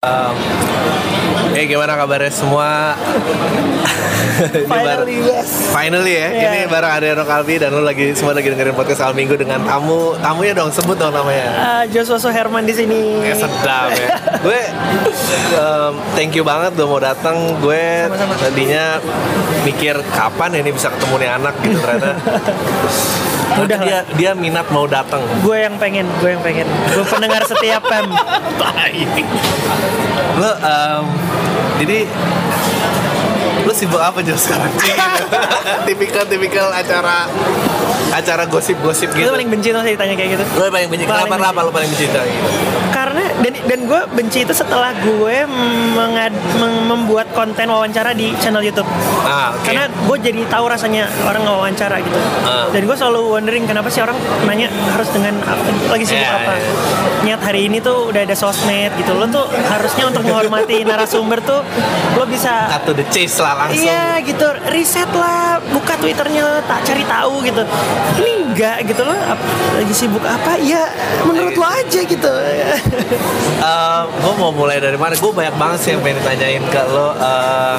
Um, eh gimana kabarnya semua? Finally, yes. Finally ya, Iya. ini bareng Adriano Kalbi dan lu lagi semua lagi dengerin podcast Al Minggu dengan tamu, tamunya dong sebut dong namanya. Ah, Joshua Soherman di sini. Ya sedap ya. gue um, thank you banget udah mau datang. Gue Sama-sama. tadinya mikir kapan ini bisa ketemu nih anak gitu ternyata. Udah dia dia minat mau datang. Gue yang pengen, gue yang pengen. Gue pendengar setiap PEM. Lu um, jadi lu sibuk apa Jos sekarang? tipikal tipikal acara acara gosip-gosip Itu gitu. paling benci tuh saya ditanya kayak gitu. Lu paling benci Paling kenapa benci. kenapa lu paling benci itu gitu? Dan dan gue benci itu setelah gue mengad, meng- membuat konten wawancara di channel YouTube. Ah, oke. Karena gue jadi tahu rasanya orang wawancara gitu. Ah. Dan gue selalu wondering kenapa sih orang nanya harus dengan lagi sibuk Iya, apa. iya. Niat hari ini tuh udah ada sosmed gitu. Lo tuh harusnya untuk menghormati narasumber tuh lo bisa to the chase lah langsung. Iya gitu, riset lah, buka twitternya, tak cari tahu gitu. Ini enggak gitu loh, ap- lagi sibuk apa? Ya menurut lo aja gitu. Gue mau mulai dari mana? Gue banyak banget sih yang pengen ditanyain ke lo. eh,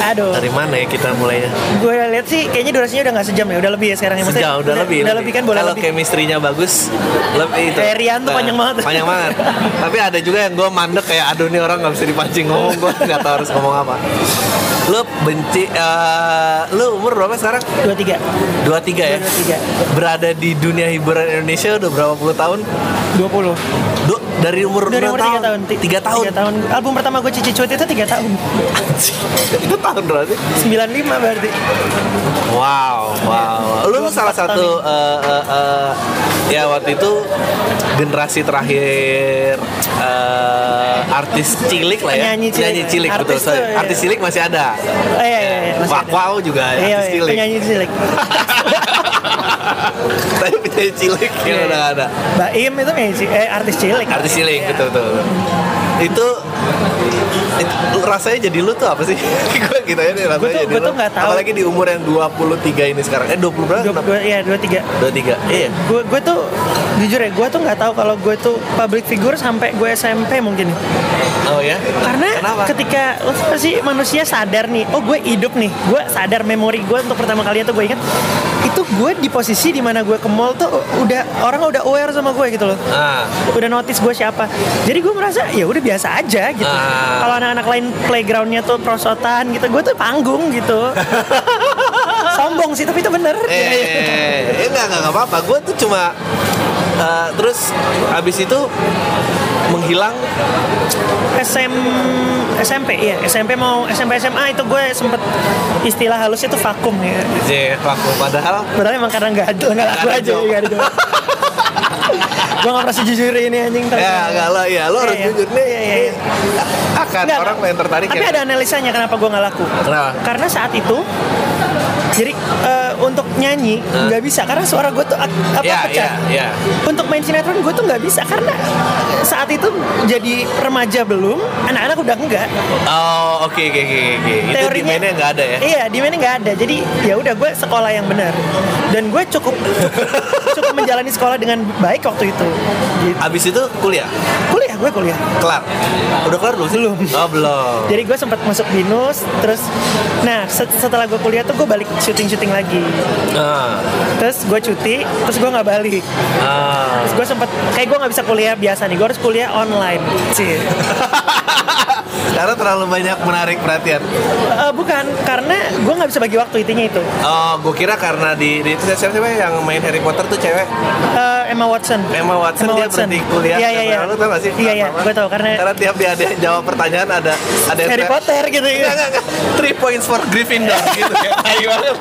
Aduh, dari mana ya kita mulainya? gue lihat sih kayaknya durasinya udah nggak sejam ya, udah lebih ya sekarang ya. Maksudnya Sejauh udah, lebih. Udah lebih kan boleh Kalau chemistry-nya bagus, lebih itu. Kayak Rian tuh Nah, panjang banget. Panjang banget. Tapi ada juga yang gue mandek kayak aduh nih orang nggak bisa dipancing ngomong, gue nggak tahu harus ngomong apa. Lu benci, eh, lu umur berapa sekarang? Dua tiga, 23 ya? dua tiga, Berada di dunia hiburan Indonesia udah berapa puluh tahun? dua puluh. Du, dari umur Dari umur tiga tahun. Ti- Tiga tahun. Tiga tahun. Album pertama gue Cici Cuit itu tiga tahun. itu tahun berarti? 95 berarti. Wow, wow. Salah satu eh, eh, eh, ya waktu itu generasi terakhir eh, artis cilik lah ya. Penyanyi cilik. cilik betul. Artis sorry. tuh, iya. Artis cilik masih ada. Oh, iya, iya, iya, masih Wak ada. Wow juga Iya, artis iya, cilik. penyanyi cilik. Tapi penyanyi cilik yang Iya. udah ada. Baim itu penyanyi cilik, eh artis cilik. Artis cilik betul betul. Itu, itu rasanya jadi lu tuh apa sih? gue gitu ya nih rasanya Gua tuh- jadi gua lu. tuh nggak tahu. Apalagi di umur yang 23 ini sekarang. Eh 20 berapa? Dua, iya, dua tiga. 23. Iya. gue gue tuh jujur ya gue tuh nggak tahu kalau gue tuh public figure sampai gue SMP mungkin Oh ya? karena Kenapa? ketika lo pasti manusia sadar nih oh gue hidup nih gue sadar memori gue untuk pertama kalinya tuh gue ingat itu gue di posisi di mana gue ke mall tuh udah orang udah aware sama gue gitu loh Ah. udah notice gue siapa jadi gue merasa ya udah biasa aja gitu Ah. kalau anak-anak lain playgroundnya tuh prosotan gitu gue tuh panggung gitu sombong sih tapi itu bener Eh, eh, enggak, enggak, enggak apa-apa. Gue tuh cuma eh, terus habis itu menghilang SM SMP ya SMP mau SMP SMA itu gue sempet istilah halusnya tuh vakum ya. Je vakum. Padahal padahal emang karena nggak ada nggak laku Nggak ada aja nggak ada gue nggak pernah sejujur ini anjing tapi ya enggak lo ya lo harus Iya, iya. jujur. Nih Iya, iya, iya. akan Nggak, orang yang tertarik tapi ya. ada analisanya kenapa gue nggak laku. Kenapa? karena saat itu jadi eh, untuk nyanyi nggak bisa karena suara gue tuh apa ya pecah ya ya untuk main sinetron gue tuh nggak bisa karena saat itu jadi remaja belum anak-anak udah enggak oh oke oke oke oke itu di mainnya nggak ada ya Iya, di mana nggak ada. Jadi ya udah gue sekolah yang benar. Dan gue cukup cukup menjalani sekolah dengan baik waktu itu. Gitu. abis itu kuliah Kuliah, gue kuliah. kelar udah kelar belum sih? Belum. oh belum Jadi gue sempat masuk binus, terus nah set- setelah gue kuliah tuh gue balik syuting-syuting lagi. ah Terus gue cuti, terus gue nggak balik. ah Terus gue sempat kayak gue nggak bisa kuliah biasa nih, gue harus kuliah online. Sih. karena terlalu banyak menarik perhatian Eh, bukan, karena gue nggak bisa bagi waktu intinya itu. oh gue kira karena di, di itu siapa siapa yang main Harry Potter tuh cewek Eh, Emma Watson. Emma Watson dia berhenti kuliah Iya iya iya. Lu tau gak sih? Iya iya, gue tau karena Karena tiap dia ada jawab pertanyaan ada ada Harry yang- Potter gitu ya. Enggak, enggak. Three points for Gryffindor gitu kayak tai banget.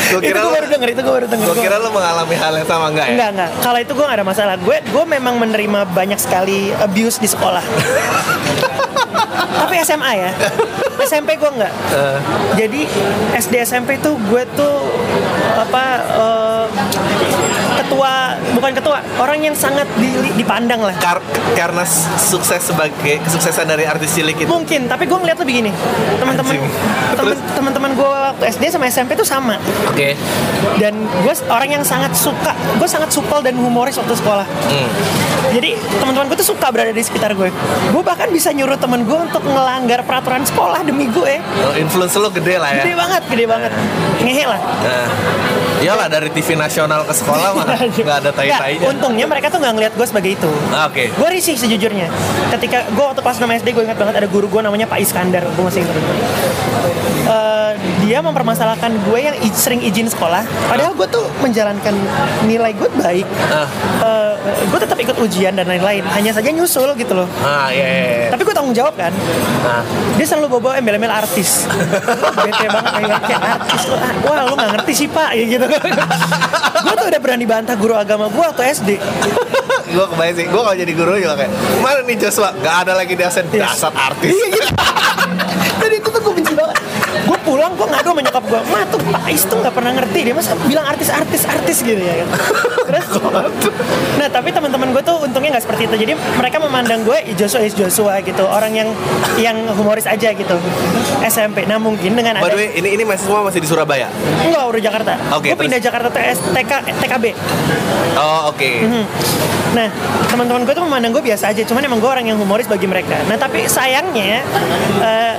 gue itu kira gue lu, baru denger, itu gue baru denger. gue kira lu mengalami hal yang sama enggak ya? Enggak, enggak. Kalau itu gue gak ada masalah. Gue gue memang menerima banyak sekali abuse di sekolah. Tapi SMA ya. SMP gue enggak. Eh, Jadi SD SMP tuh gue tuh apa eh, ketua bukan ketua orang yang sangat di- dipandang lah. Kar- karena sukses sebagai kesuksesan dari artis cilik itu. mungkin tapi gue ngeliat tuh begini teman-teman teman- teman-teman gue waktu SD sama SMP tuh sama. Oke. dan gue orang yang sangat suka gue sangat supel dan humoris waktu sekolah. Hmm. jadi teman-teman gue tuh suka berada di sekitar gue gue bahkan bisa nyuruh temen gue untuk ngelanggar peraturan sekolah demi gue Oh, influence lo gede lah ya. gede banget gede banget. Ngehe lah. Nah, iyalah dari TV nasional ke sekolah mah nggak ada Nggak, tai-tainya. untungnya mereka tuh nggak ngeliat gue sebagai itu. Ah, Oke. gue risih sejujurnya. Ketika gue waktu kelas 6 SD gue ingat banget ada guru gue namanya Pak Iskandar. Gue masih ingat Eh, dia mempermasalahkan gue yang sering izin sekolah. Padahal gue tuh menjalankan nilai gue baik. Ah. gue tetap ikut ujian dan lain-lain. Hanya saja nyusul gitu loh. Ah, iya. iya, iya. tapi gue tanggung jawab kan. Nah, dia selalu bawa embel-embel artis. Bete banget kayak, kayak artis. Lo ah, wah lu gak ngerti sih pak. Ya gitu. Gue tuh udah berani bantah guru agama gue waktu SD gue kebayang sih, gue kalau jadi guru juga kayak Mana nih Joshua, gak ada lagi dasar dasar artis. Iya gitu. Dan itu tuh gue benci banget. Pulang, gue ngadu sama nyokap gue. Ma tuh Pak Ais tuh gak pernah ngerti. Dia masa bilang artis-artis-artis gitu ya kan. Terus, nah tapi teman-teman gue tuh untungnya gak seperti itu. Jadi mereka memandang gue "Ih, Joshua is Joshua gitu. Orang yang yang humoris aja gitu. SMP. Nah mungkin dengan By ada... the way, ini ini masih semua masih di Surabaya Enggak, udah Jakarta. Oke, gue pindah Jakarta TS, TK, TKB. Oh oke Hmm. Nah, teman-teman gue tuh memandang gue biasa aja, cuman emang gue orang yang humoris bagi mereka. Nah, tapi sayangnya eh,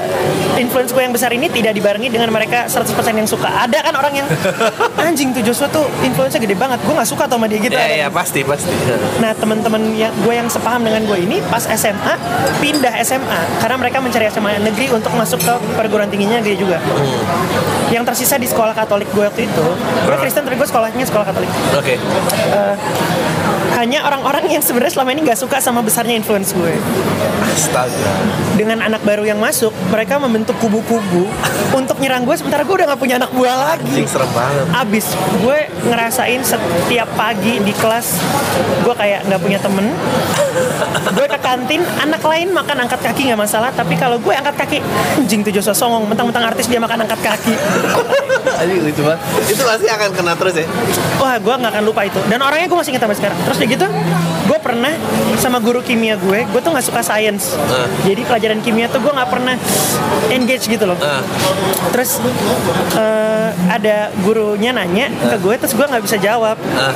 influence gue yang besar ini tidak dibarengi dengan mereka 100% yang suka. Ada kan orang yang anjing tuh Joshua tuh influence gede banget. Gue nggak suka sama dia gitu. Ya ya pasti pasti Nah, teman-teman yang gue yang sepaham dengan gue ini pas SMA pindah SMA karena mereka mencari SMA negeri untuk masuk ke perguruan tingginya negeri juga. Yang tersisa di sekolah Katolik gue waktu itu, gue Kristen tapi gue sekolahnya sekolah Katolik Oke eh, hanya orang-orang yang sebenarnya selama ini nggak suka sama besarnya influence gue. Astaga Dengan anak baru yang masuk, mereka membentuk kubu-kubu untuk nyerang gue. Sementara gue udah nggak punya anak buah lagi. Anjing serem banget Abis gue ngerasain setiap pagi di kelas gue kayak nggak punya temen. gue ke kantin, anak lain makan angkat kaki nggak masalah. Tapi kalau gue angkat kaki, anjing tuh Joshua songong. Mentang-mentang artis dia makan angkat kaki. Anjing lucu banget Itu pasti akan kena terus ya Wah, gue nggak akan lupa itu. Dan orangnya gue masih ingat sampai sekarang. Terus gitu, gue pernah sama guru kimia gue, gue tuh nggak suka science. Ah. Jadi pelajaran kimia tuh gue nggak pernah engage gitu loh. Ah. Terus eh, ada gurunya nanya ke gue, terus gue nggak bisa jawab. Ah.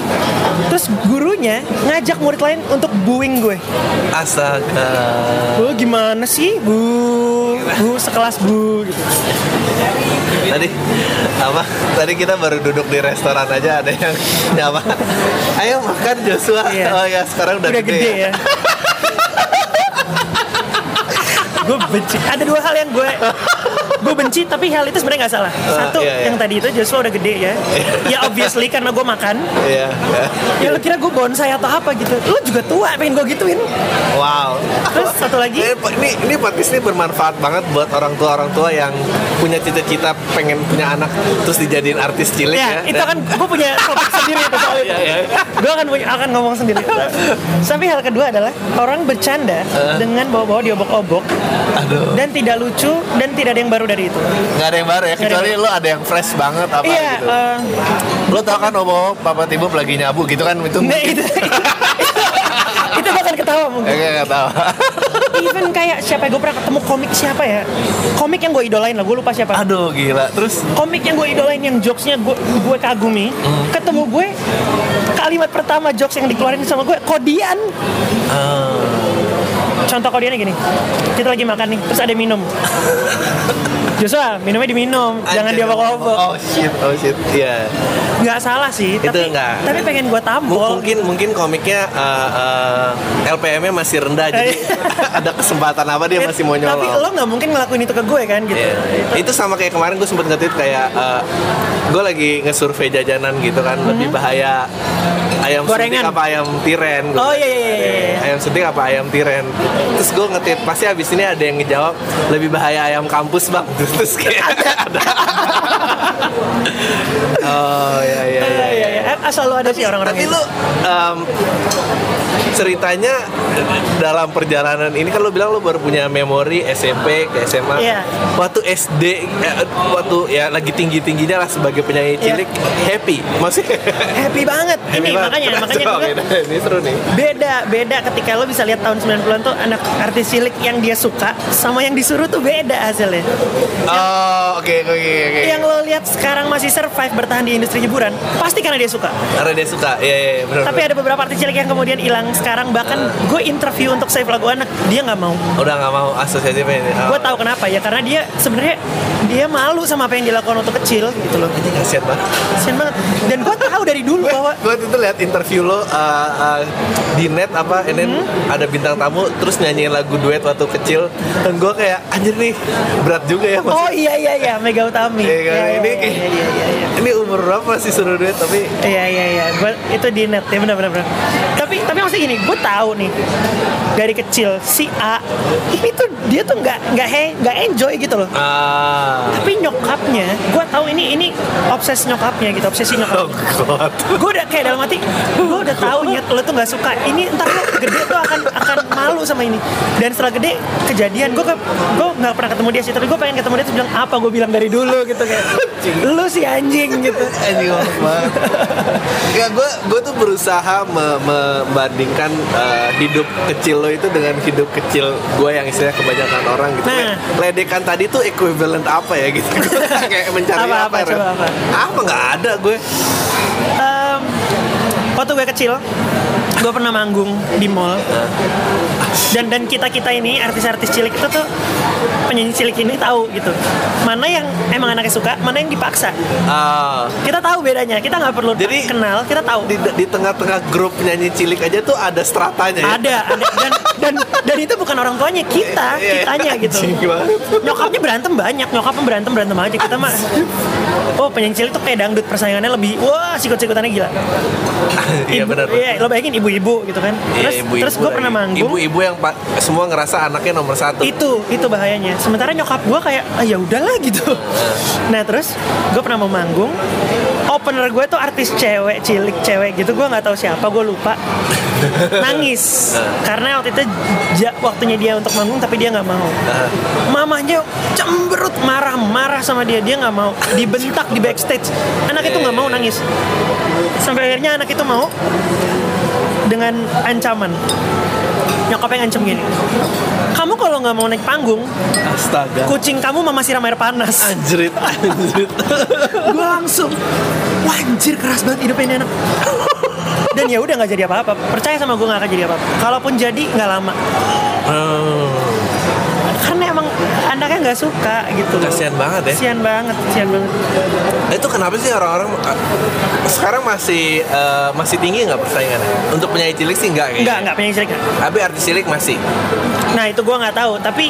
Terus gurunya ngajak murid lain untuk booing gue. Astaga Oh gimana sih, bu, bu sekelas bu. Gitu. Tadi apa? Tadi kita baru duduk di restoran aja ada yang nyapa. Ayo makan Joshua. Iya. Oh ya sekarang udah, Udah gede ya. gue benci. Ada dua hal yang gue gue benci tapi hal itu sebenarnya nggak salah. Satu iya, iya. yang tadi itu Joshua udah gede ya. ya obviously karena gue makan. Iya. iya. Ya lu kira gue bonsai atau apa gitu. Lu juga tua pengen gue gituin. Wow. Terus satu lagi Ini ini podcast ini bermanfaat banget buat orang tua orang tua yang punya cita-cita pengen punya anak terus dijadiin artis cilik ya. Ya, itu kan gue punya topik sendiri itu soal itu. Iya, iya. Gue akan punya, akan ngomong sendiri. Tapi hal kedua adalah orang bercanda dengan bawa-bawa diobok-obok Aduh. dan tidak lucu dan tidak ada yang baru dari itu. Nggak ada yang baru ya kecuali lo ada yang fresh banget apa Iya, gitu. eh, Lo tau kan Omo Papa Tibu lagi nyabu gitu kan itu. Nggak, itu, itu bahkan ketawa mungkin. Nggak tahu. Even kayak siapa gue pernah ketemu komik siapa ya? Komik yang gue idolain lah, gue lupa siapa. Aduh gila. Terus Komik yang gue idolain yang jokesnya gue gue kagumi, Hmm. ketemu gue kalimat pertama jokes yang dikeluarin sama gue kodian. Contoh kodiannya gini, kita lagi makan nih, terus ada minum. Joshua, minumnya diminum, jangan Anjir. diobok-obok. Oh shit, oh shit. Iya. Nggak salah sih, Itu tapi nggak. tapi pengen gue tampol. mungkin mungkin komiknya eh, eh, LPM-nya masih rendah jadi ada kesempatan apa dia masih mau Eh, Tapi nyolong. lo nggak mungkin ngelakuin itu ke gue kan gitu. Iya. Itu sama kayak kemarin gue sempet nge-tweet kayak eh, gue lagi nge-survey jajanan gitu kan lebih bahaya ayam Hmm. Gorengan. apa ayam tiren Gua Oh, bilang, iya, iya, iya, iya. ayam suntik apa ayam tiren terus gue nge-tweet pasti abis ini ada yang ngejawab lebih bahaya ayam kampus bang terus kayak ada oh ya ya ya. Eh, Asal lo ada sih orang-orang tapi itu. lu em, ceritanya dalam perjalanan ini kan lo bilang lo baru punya memori SMP ke SMA. Iya. Waktu SD, eh, waktu ya lagi tinggi tingginya lah sebagai penyanyi Iya. cilik happy, maksudnya. happy banget happy ini banget. makanya makanya beda. ini seru nih. beda beda ketika lo bisa lihat tahun 90-an tuh anak artis cilik yang dia suka sama yang disuruh tuh beda hasilnya Oh, oke oke oke. yang lo lihat sekarang masih survive bertahan di industri hiburan pasti karena dia suka Karena dia suka, iya iya benar. tapi ada beberapa artis cilik yang kemudian hilang sekarang bahkan gue interview untuk save lagu anak dia nggak mau udah nggak mau asosiasi ini. Oh, gue tahu kenapa ya karena dia sebenarnya dia malu sama apa yang dilakukan waktu kecil gitu loh Ini kasihan banget. kasian banget dan gue tahu dari dulu bahwa gue itu lihat interview lo uh, uh, di net apa ini Hmm? ada bintang tamu terus nyanyiin lagu duet waktu kecil dan gue kayak anjir nih berat juga ya mas oh iya iya iya Mega Utami Iya, kan? Iya, ini iya. ini umur berapa sih suruh duet tapi Iya iya iya, gua itu di net ya benar benar benar. Tapi tapi maksudnya gini, gue tahu nih dari kecil si A ini tuh dia tuh nggak nggak he nggak enjoy gitu loh. ah Tapi nyokapnya, gue tahu ini ini obses nyokapnya gitu, obsesi oh nyokap. god Gue udah kayak dalam hati, gue udah tahu nyet lo tuh nggak suka. Ini ntar lo gede tuh akan akan malu sama ini. Dan setelah gede kejadian, gue gue nggak pernah ketemu dia sih, tapi gue pengen ketemu dia terus bilang apa gue bilang dari dulu gitu kayak, lu si anjing gitu. Anjing ngomong banget. Ya gue gue tuh berusaha me- membandingkan uh, hidup kecil lo itu dengan hidup kecil gue yang istilahnya kebanyakan orang gitu. Nah. Le- ledekan tadi tuh equivalent apa ya gitu? Kayak mencari Apa, apa, apa, ya, coba apa? apa nggak ada gue. Em, waktu gue kecil gue pernah manggung di mall dan dan kita kita ini artis-artis cilik itu tuh penyanyi cilik ini tahu gitu. Mana yang emang anaknya suka mana yang dipaksa. Ah, kita tahu bedanya kita nggak perlu Jadi- kenal kita tahu. di, di tengah-tengah grup penyanyi cilik aja tuh ada stratanya ya? ada ada. Dan dan dan itu bukan orang tuanya kita Iya, iya. kitanya gitu. Nyokapnya berantem banyak nyokapnya berantem berantem aja. Kita mah oh penyanyi cilik tuh kayak dangdut persaingannya lebih wah sikut-sikutannya gila. Iya benar iya lo bayangin ibu-ibu gitu kan. Iya, terus terus gue pernah manggung. Ibu-ibu yang semua ngerasa anaknya nomor satu. Itu itu bahayanya. Sementara nyokap gue kayak ah ya udahlah gitu. Nah terus gue pernah mau manggung opener gue tuh artis cewek cilik cewek gitu gue nggak tahu siapa gue lupa. Nangis. Karena waktu itu ja- waktunya dia untuk manggung tapi dia nggak mau. Mamahnya cemberut marah marah sama dia dia nggak mau. Dibentak di backstage. Anak itu nggak mau nangis. Sampai akhirnya anak itu mau dengan ancaman nyokapnya ngancem gini kamu kalau nggak mau naik panggung astaga. kucing kamu mama siram air panas. Anjrit anjrit. Gue langsung wah anjir keras banget hidupnya ini anak dan ya udah nggak jadi apa-apa percaya sama gue nggak akan jadi apa-apa. Kalaupun jadi nggak lama. Anaknya nggak suka gitu loh. Kasihan banget ya. Kasihan banget kasihan banget. Itu kenapa sih orang-orang uh, sekarang masih uh, masih tinggi nggak persaingannya? Untuk penyanyi cilik sih nggak kayaknya. Nggak nggak penyanyi cilik tapi artis cilik masih. Nah itu gue nggak tahu. Tapi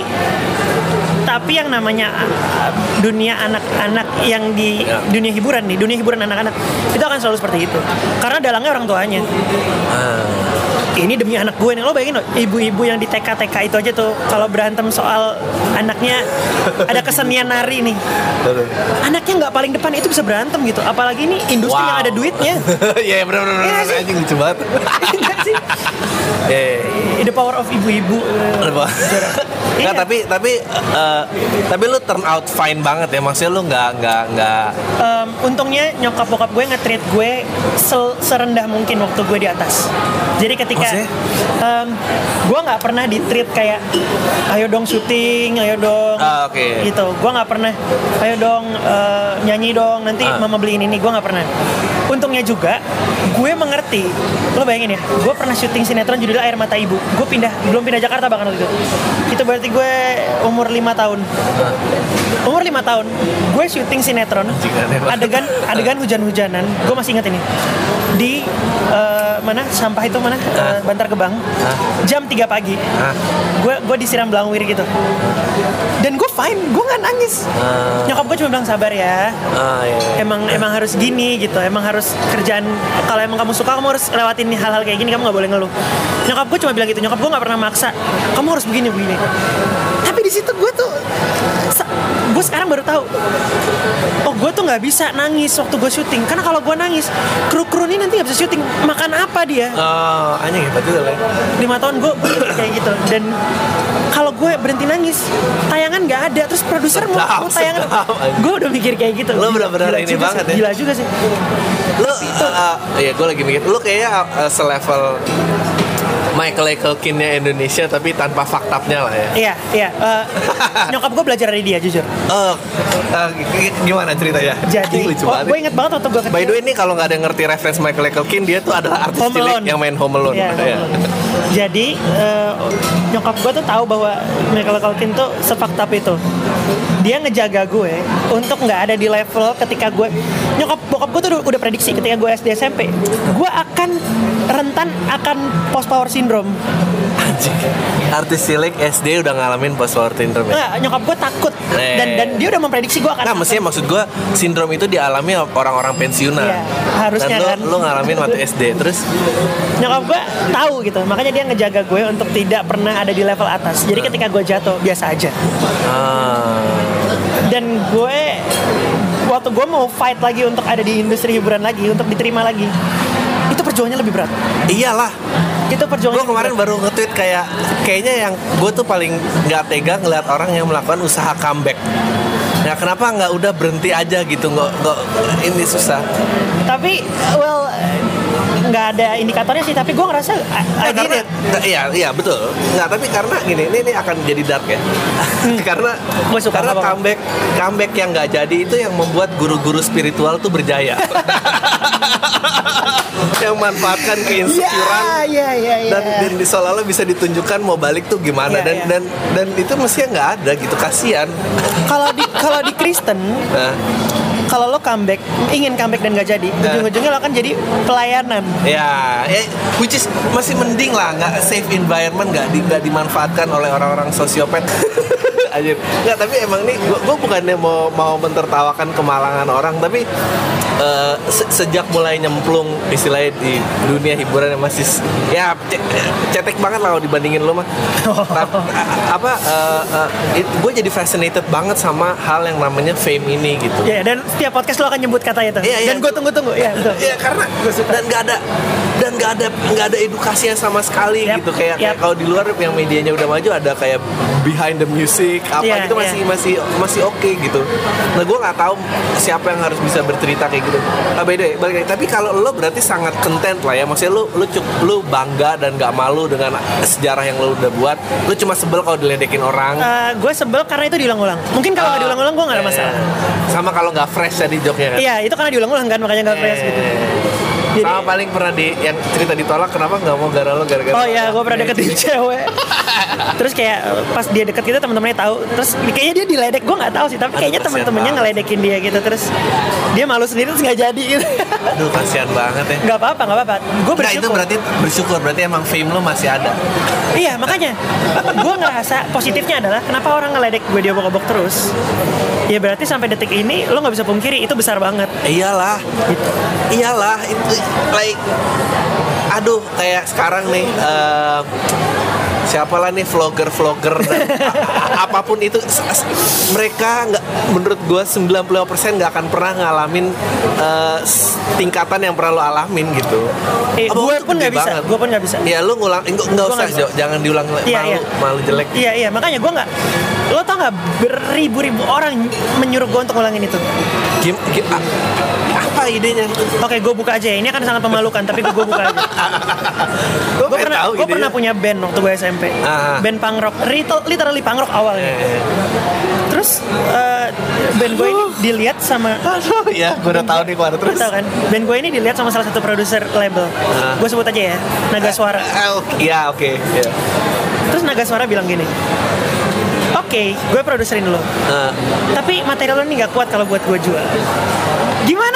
tapi yang namanya uh, dunia anak-anak yang di Ya. dunia hiburan nih dunia hiburan anak-anak itu akan selalu seperti itu. Karena dalangnya orang tuanya. Ah, ini demi anak gue nih lo bayangin loh ibu-ibu yang di TK TK itu aja tuh kalau berantem soal anaknya ada kesenian nari nih anaknya nggak paling depan itu bisa berantem gitu apalagi ini industri Wow. yang ada duitnya Iya benar benar Iya benar sih. anjing lucu banget. Enggak sih Iya, iya, iya. the power of ibu-ibu Apa? Nggak, Iya. tapi tapi uh, tapi lu turn out fine banget ya maksudnya lu nggak nggak nggak Em, untungnya nyokap bokap gue nge-treat gue serendah mungkin waktu gue di atas. Jadi ketika Maksudnya? em, gue nggak pernah di treat kayak ayo dong syuting, ayo dong Ah, oke. gitu. Gue nggak pernah ayo dong eh, nyanyi dong nanti Ah. mama beliin ini. Gue nggak pernah. Untungnya juga gue mengerti. Lo bayangin ya, gue pernah syuting sinetron judulnya Air Mata Ibu. Gue pindah belum pindah Jakarta bahkan waktu itu. Itu berarti gue umur lima tahun. Umur lima tahun, gue syuting sinetron adegan adegan hujan-hujanan. Gue masih ingat ini. Di eh, mana? Sampah itu mana? Eh, Bantar Gebang. Jam 3 pagi. Gue gue disiram belangwir gitu. Dan gue fine gue nggak nangis. Ah. nyokap gue cuma bilang sabar ya. Ah, iya, iya. emang emang harus gini gitu. Emang harus kerjaan kalau emang kamu suka kamu harus lewatin hal-hal kayak gini kamu nggak boleh ngeluh. Nyokap gue cuma bilang gitu. Nyokap gue nggak pernah maksa kamu harus begini begini. Tapi di situ gue tuh gue sekarang baru tahu oh gue tuh nggak bisa nangis waktu gue syuting. Karena kalau gue nangis kru kru ini nanti nggak bisa syuting. Makan apa dia? Oh, anjing hebat juga lah. ya. lima tahun gue kayak gitu. Dan kalau gue berhenti nangis tayangan nggak ada. Terus produser mau, mau tayangan. gue udah mikir kayak gitu. Lo benar-benar ini banget sih, ya. gila juga sih. Lu, uh, ya gue lagi mikir, lu kayaknya uh, selevel Michael Culkin-nya Indonesia tapi tanpa faktapnya lah ya. iya iya Eh, nyokap gue belajar dari dia jujur uh, g- gimana ceritanya? jadi lucu oh, gue inget banget waktu gue kecil By the way ini kalau nggak ada yang ngerti reference Michael Culkin dia tuh adalah artis Home cilik Alone. yang main Home Alone. Iya, Home Iya. Alone. Jadi eh, nyokap gue tuh tahu bahwa Michael Culkin tuh sefaktap itu. Dia ngejaga gue untuk nggak ada di level ketika gue nyokap bokap gue tuh udah prediksi ketika gue SD SMP gue akan rentan akan post power syndrome. Anjing. Artis cilik SD udah ngalamin post power syndrome ya. Nggak, nyokap gue takut Eh. dan dan dia udah memprediksi gue akan. Nah, mestinya maksud gue sindrom itu dialami orang-orang pensiunan. Iya, harusnya Dan lu, kan. lu ngalamin waktu SD. Terus nyokap gue tahu gitu makanya dia ngejaga gue untuk tidak pernah ada di level atas jadi ketika gue jatuh biasa aja ah, dan gue waktu gue mau fight lagi untuk ada di industri hiburan lagi untuk diterima lagi perjuangannya lebih berat iyalah. itu perjuangannya Gue kemarin baru nge-tweet kayak kayaknya yang gue tuh paling nggak tega ngeliat orang yang melakukan usaha comeback. Nah, kenapa nggak udah berhenti aja gitu? Nggak, nggak ini susah. tapi well nggak ada indikatornya sih tapi gue ngerasa Nah, karena it. iya iya betul. Nggak tapi karena gini ini ini akan jadi dark ya. karena Gua suka, karena comeback comeback yang nggak jadi itu yang membuat guru-guru spiritual tuh berjaya. yang manfaatkan keinsecurean Iya, iya, iya, dan iya. dan di seolah-olah bisa ditunjukkan mau balik tuh gimana Iya, dan iya. dan dan itu mestinya nggak ada gitu kasihan. Kalau di kalau di Kristen, Nah, kalau lo comeback, ingin comeback dan gak jadi, Nah. ujung-ujungnya lo akan jadi pelayanan. ya, ya which is masih mending lah nggak safe environment nggak di, dimanfaatkan oleh orang-orang sosiopat. Anjir. Nggak, tapi emang nih gua, gua bukannya mau mau mentertawakan kemalangan orang, tapi eh, se- sejak mulai nyemplung istilahnya di dunia hiburan yang masih ya ce- cetek banget lah kalau dibandingin lo mah. Tapi, a- apa gue jadi fascinated banget sama hal yang namanya fame ini gitu. Ya, dan setiap podcast lo akan nyebut kata itu. Iya, iya. Dan gue tunggu-tunggu. Ya, betul. Iya karena dan nggak ada dan nggak ada nggak ada edukasinya sama sekali Yap, gitu kayak, kayak yap. kalau di luar yang medianya udah maju ada kayak behind the music apa Iya, gitu masih iya. masih masih oke gitu. Nah gue nggak tahu siapa yang harus bisa bercerita kayak gitu. Ah, the way, balik lagi. tapi kalau lo berarti sangat content lah ya maksudnya lo lo cuk lo bangga dan nggak malu dengan sejarah yang lo udah buat. Lo cuma sebel kalau diledekin orang. gue sebel karena itu diulang-ulang. Mungkin kalau Ah, diulang-ulang gue nggak ada iya, masalah. Sama kalau nggak fresh tadi joknya kan. Iya, itu karena diulang-ulang kan makanya nggak fresh gitu. Sama paling pernah di yang cerita ditolak kenapa nggak mau gara lo gara-gara Oh iya, gue pernah deketin cewek. Terus kayak pas dia deket gitu teman-temannya tahu. Terus kayaknya dia diledek, gue nggak tahu sih. Tapi kayaknya teman-temannya ngeledekin dia gitu. Terus dia malu sendiri terus nggak jadi gitu. Aduh kasihan banget ya. Nggak apa-apa, nggak apa-apa. Gue Nggak, itu bersyukur. berarti bersyukur berarti emang fame lo masih ada. Iya makanya gue ngerasa positifnya adalah kenapa orang ngeledek gue dia obok terus. Ya berarti sampai detik ini lo nggak bisa pungkiri itu besar banget. Iyalah, iyalah itu like aduh kayak sekarang nih eh, siapa lah nih vlogger-vlogger dan apa pun itu mereka nggak menurut gue 95% nggak akan pernah ngalamin s- tingkatan yang pernah lo alamin gitu. Eh, gue pun nggak bisa, gue pun nggak bisa. Ya lu ngulang nggak usah. Jo, jangan diulang Iya, malu iya. malu jelek. Iya iya makanya gue nggak. Lo tau nggak beribu-ribu orang menyuruh gue untuk ngulangin itu. Gim, gim- a- idenya? Oke, gue buka aja. ya. Ini akan sangat memalukan, tapi gue buka aja. Gue pernah, gue pernah punya band waktu gue SMP. Ah. Band punk rock, Liter- literally punk rock awalnya. Eh, Terus eh, band gue ini dilihat sama Aduh, ya, gue udah tahu nih ke mana terus. Terus tahu kan? Band gue ini dilihat sama salah satu produser label. Ah. Gue sebut aja ya, Naga Suara. Eh, oke, ya oke. ya. Terus Naga Suara bilang gini, Oke, gue produserin lo. Eh, Tapi material lo ini gak kuat kalau buat gue jual.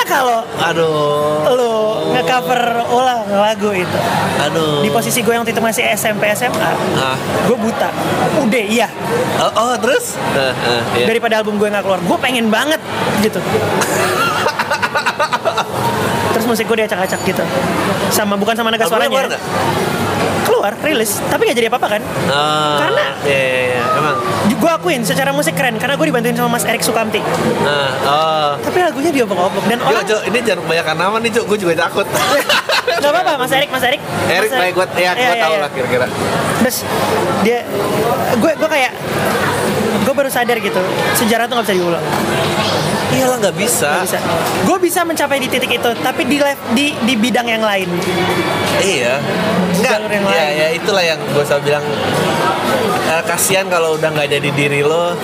Kalau aduh, lo nge-cover ulang lagu itu? aduh. Di posisi gue yang waktu itu masih SMP SMA, Ah. gue buta. Udah, iya. Oh, oh, terus? Eh, eh, iya. Daripada album gue gak keluar, gue pengen banget gitu. Terus musik gue diacak-acak gitu. Sama bukan sama naga Albumnya suaranya. Keluar nggak? Rilis, tapi gak jadi apa-apa kan? Ah, Karena- iya, iya, iya, emang. gue akuin secara musik keren karena gue dibantuin sama Mas Erik Sukamti Nah, oh. tapi lagunya diobok-obok dan orang Cuk, ini jangan kebanyakan nama nih, Cuk. Gue juga takut. nggak apa-apa Mas Erik Mas Erik Erik, baik gue ya, gue Iya, iya, tahu lah kira-kira. terus dia gue gue kayak gue baru sadar gitu sejarah tuh nggak bisa diulang Iyalah nggak bisa. Bisa gue bisa mencapai di titik itu tapi di lev- di di bidang yang lain Iya. Enggak. Ya, lain. ya itulah yang gue selalu bilang. Eh, kasihan kalau udah nggak jadi diri lo,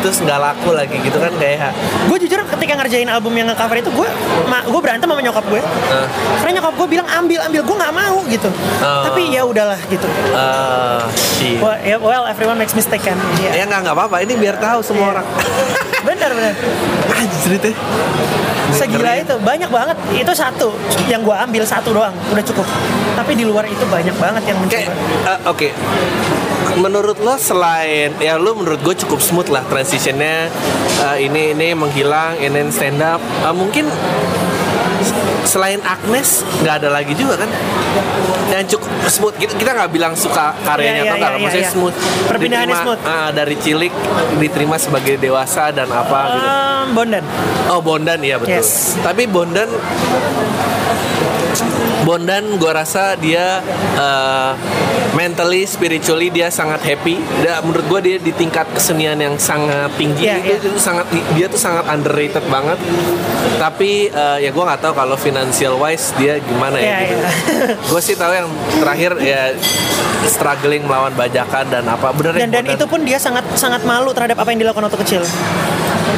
terus nggak laku lagi gitu kan kayak. gue jujur ketika ngerjain album yang nge-cover itu gue gue berantem sama nyokap gue eh, karena nyokap gue bilang ambil ambil gue nggak mau gitu Oh. tapi ya udahlah gitu shit. well, ya, well everyone makes mistake kan Ya Iya. nggak nggak apa-apa. Ini biar tahu semua Iya. orang. benar benar Anjir itu. segila itu banyak banget itu satu yang gue ambil satu doang udah cukup tapi di luar itu banyak banget yang Kayak, mencoba eh, oke. Menurut lo selain ya lo menurut gue cukup smooth lah transitionnya eh, ini ini menghilang, ini stand up. Eh, mungkin selain Agnes nggak ada lagi juga kan yang cukup smooth kita kita nggak bilang suka karyanya Iya, atau iya, nggak iya, maksudnya iya. smooth Perpindahannya Diterima, smooth. ah, dari cilik diterima sebagai dewasa dan apa gitu Ehm, Bondan oh Bondan ya betul Yes. tapi Bondan Bondan gue rasa dia uh, mentally, spiritually dia sangat happy. Dia, menurut gue dia di tingkat kesenian yang sangat tinggi Iya, itu, iya. itu sangat dia tuh sangat underrated banget. Tapi uh, ya gue nggak tahu kalau financial wise dia gimana ya. Iya, gitu. iya. gue sih tahu yang terakhir ya struggling melawan bajakan dan apa bener ya, dan dan itu pun dia sangat sangat malu terhadap apa yang dilakukan waktu kecil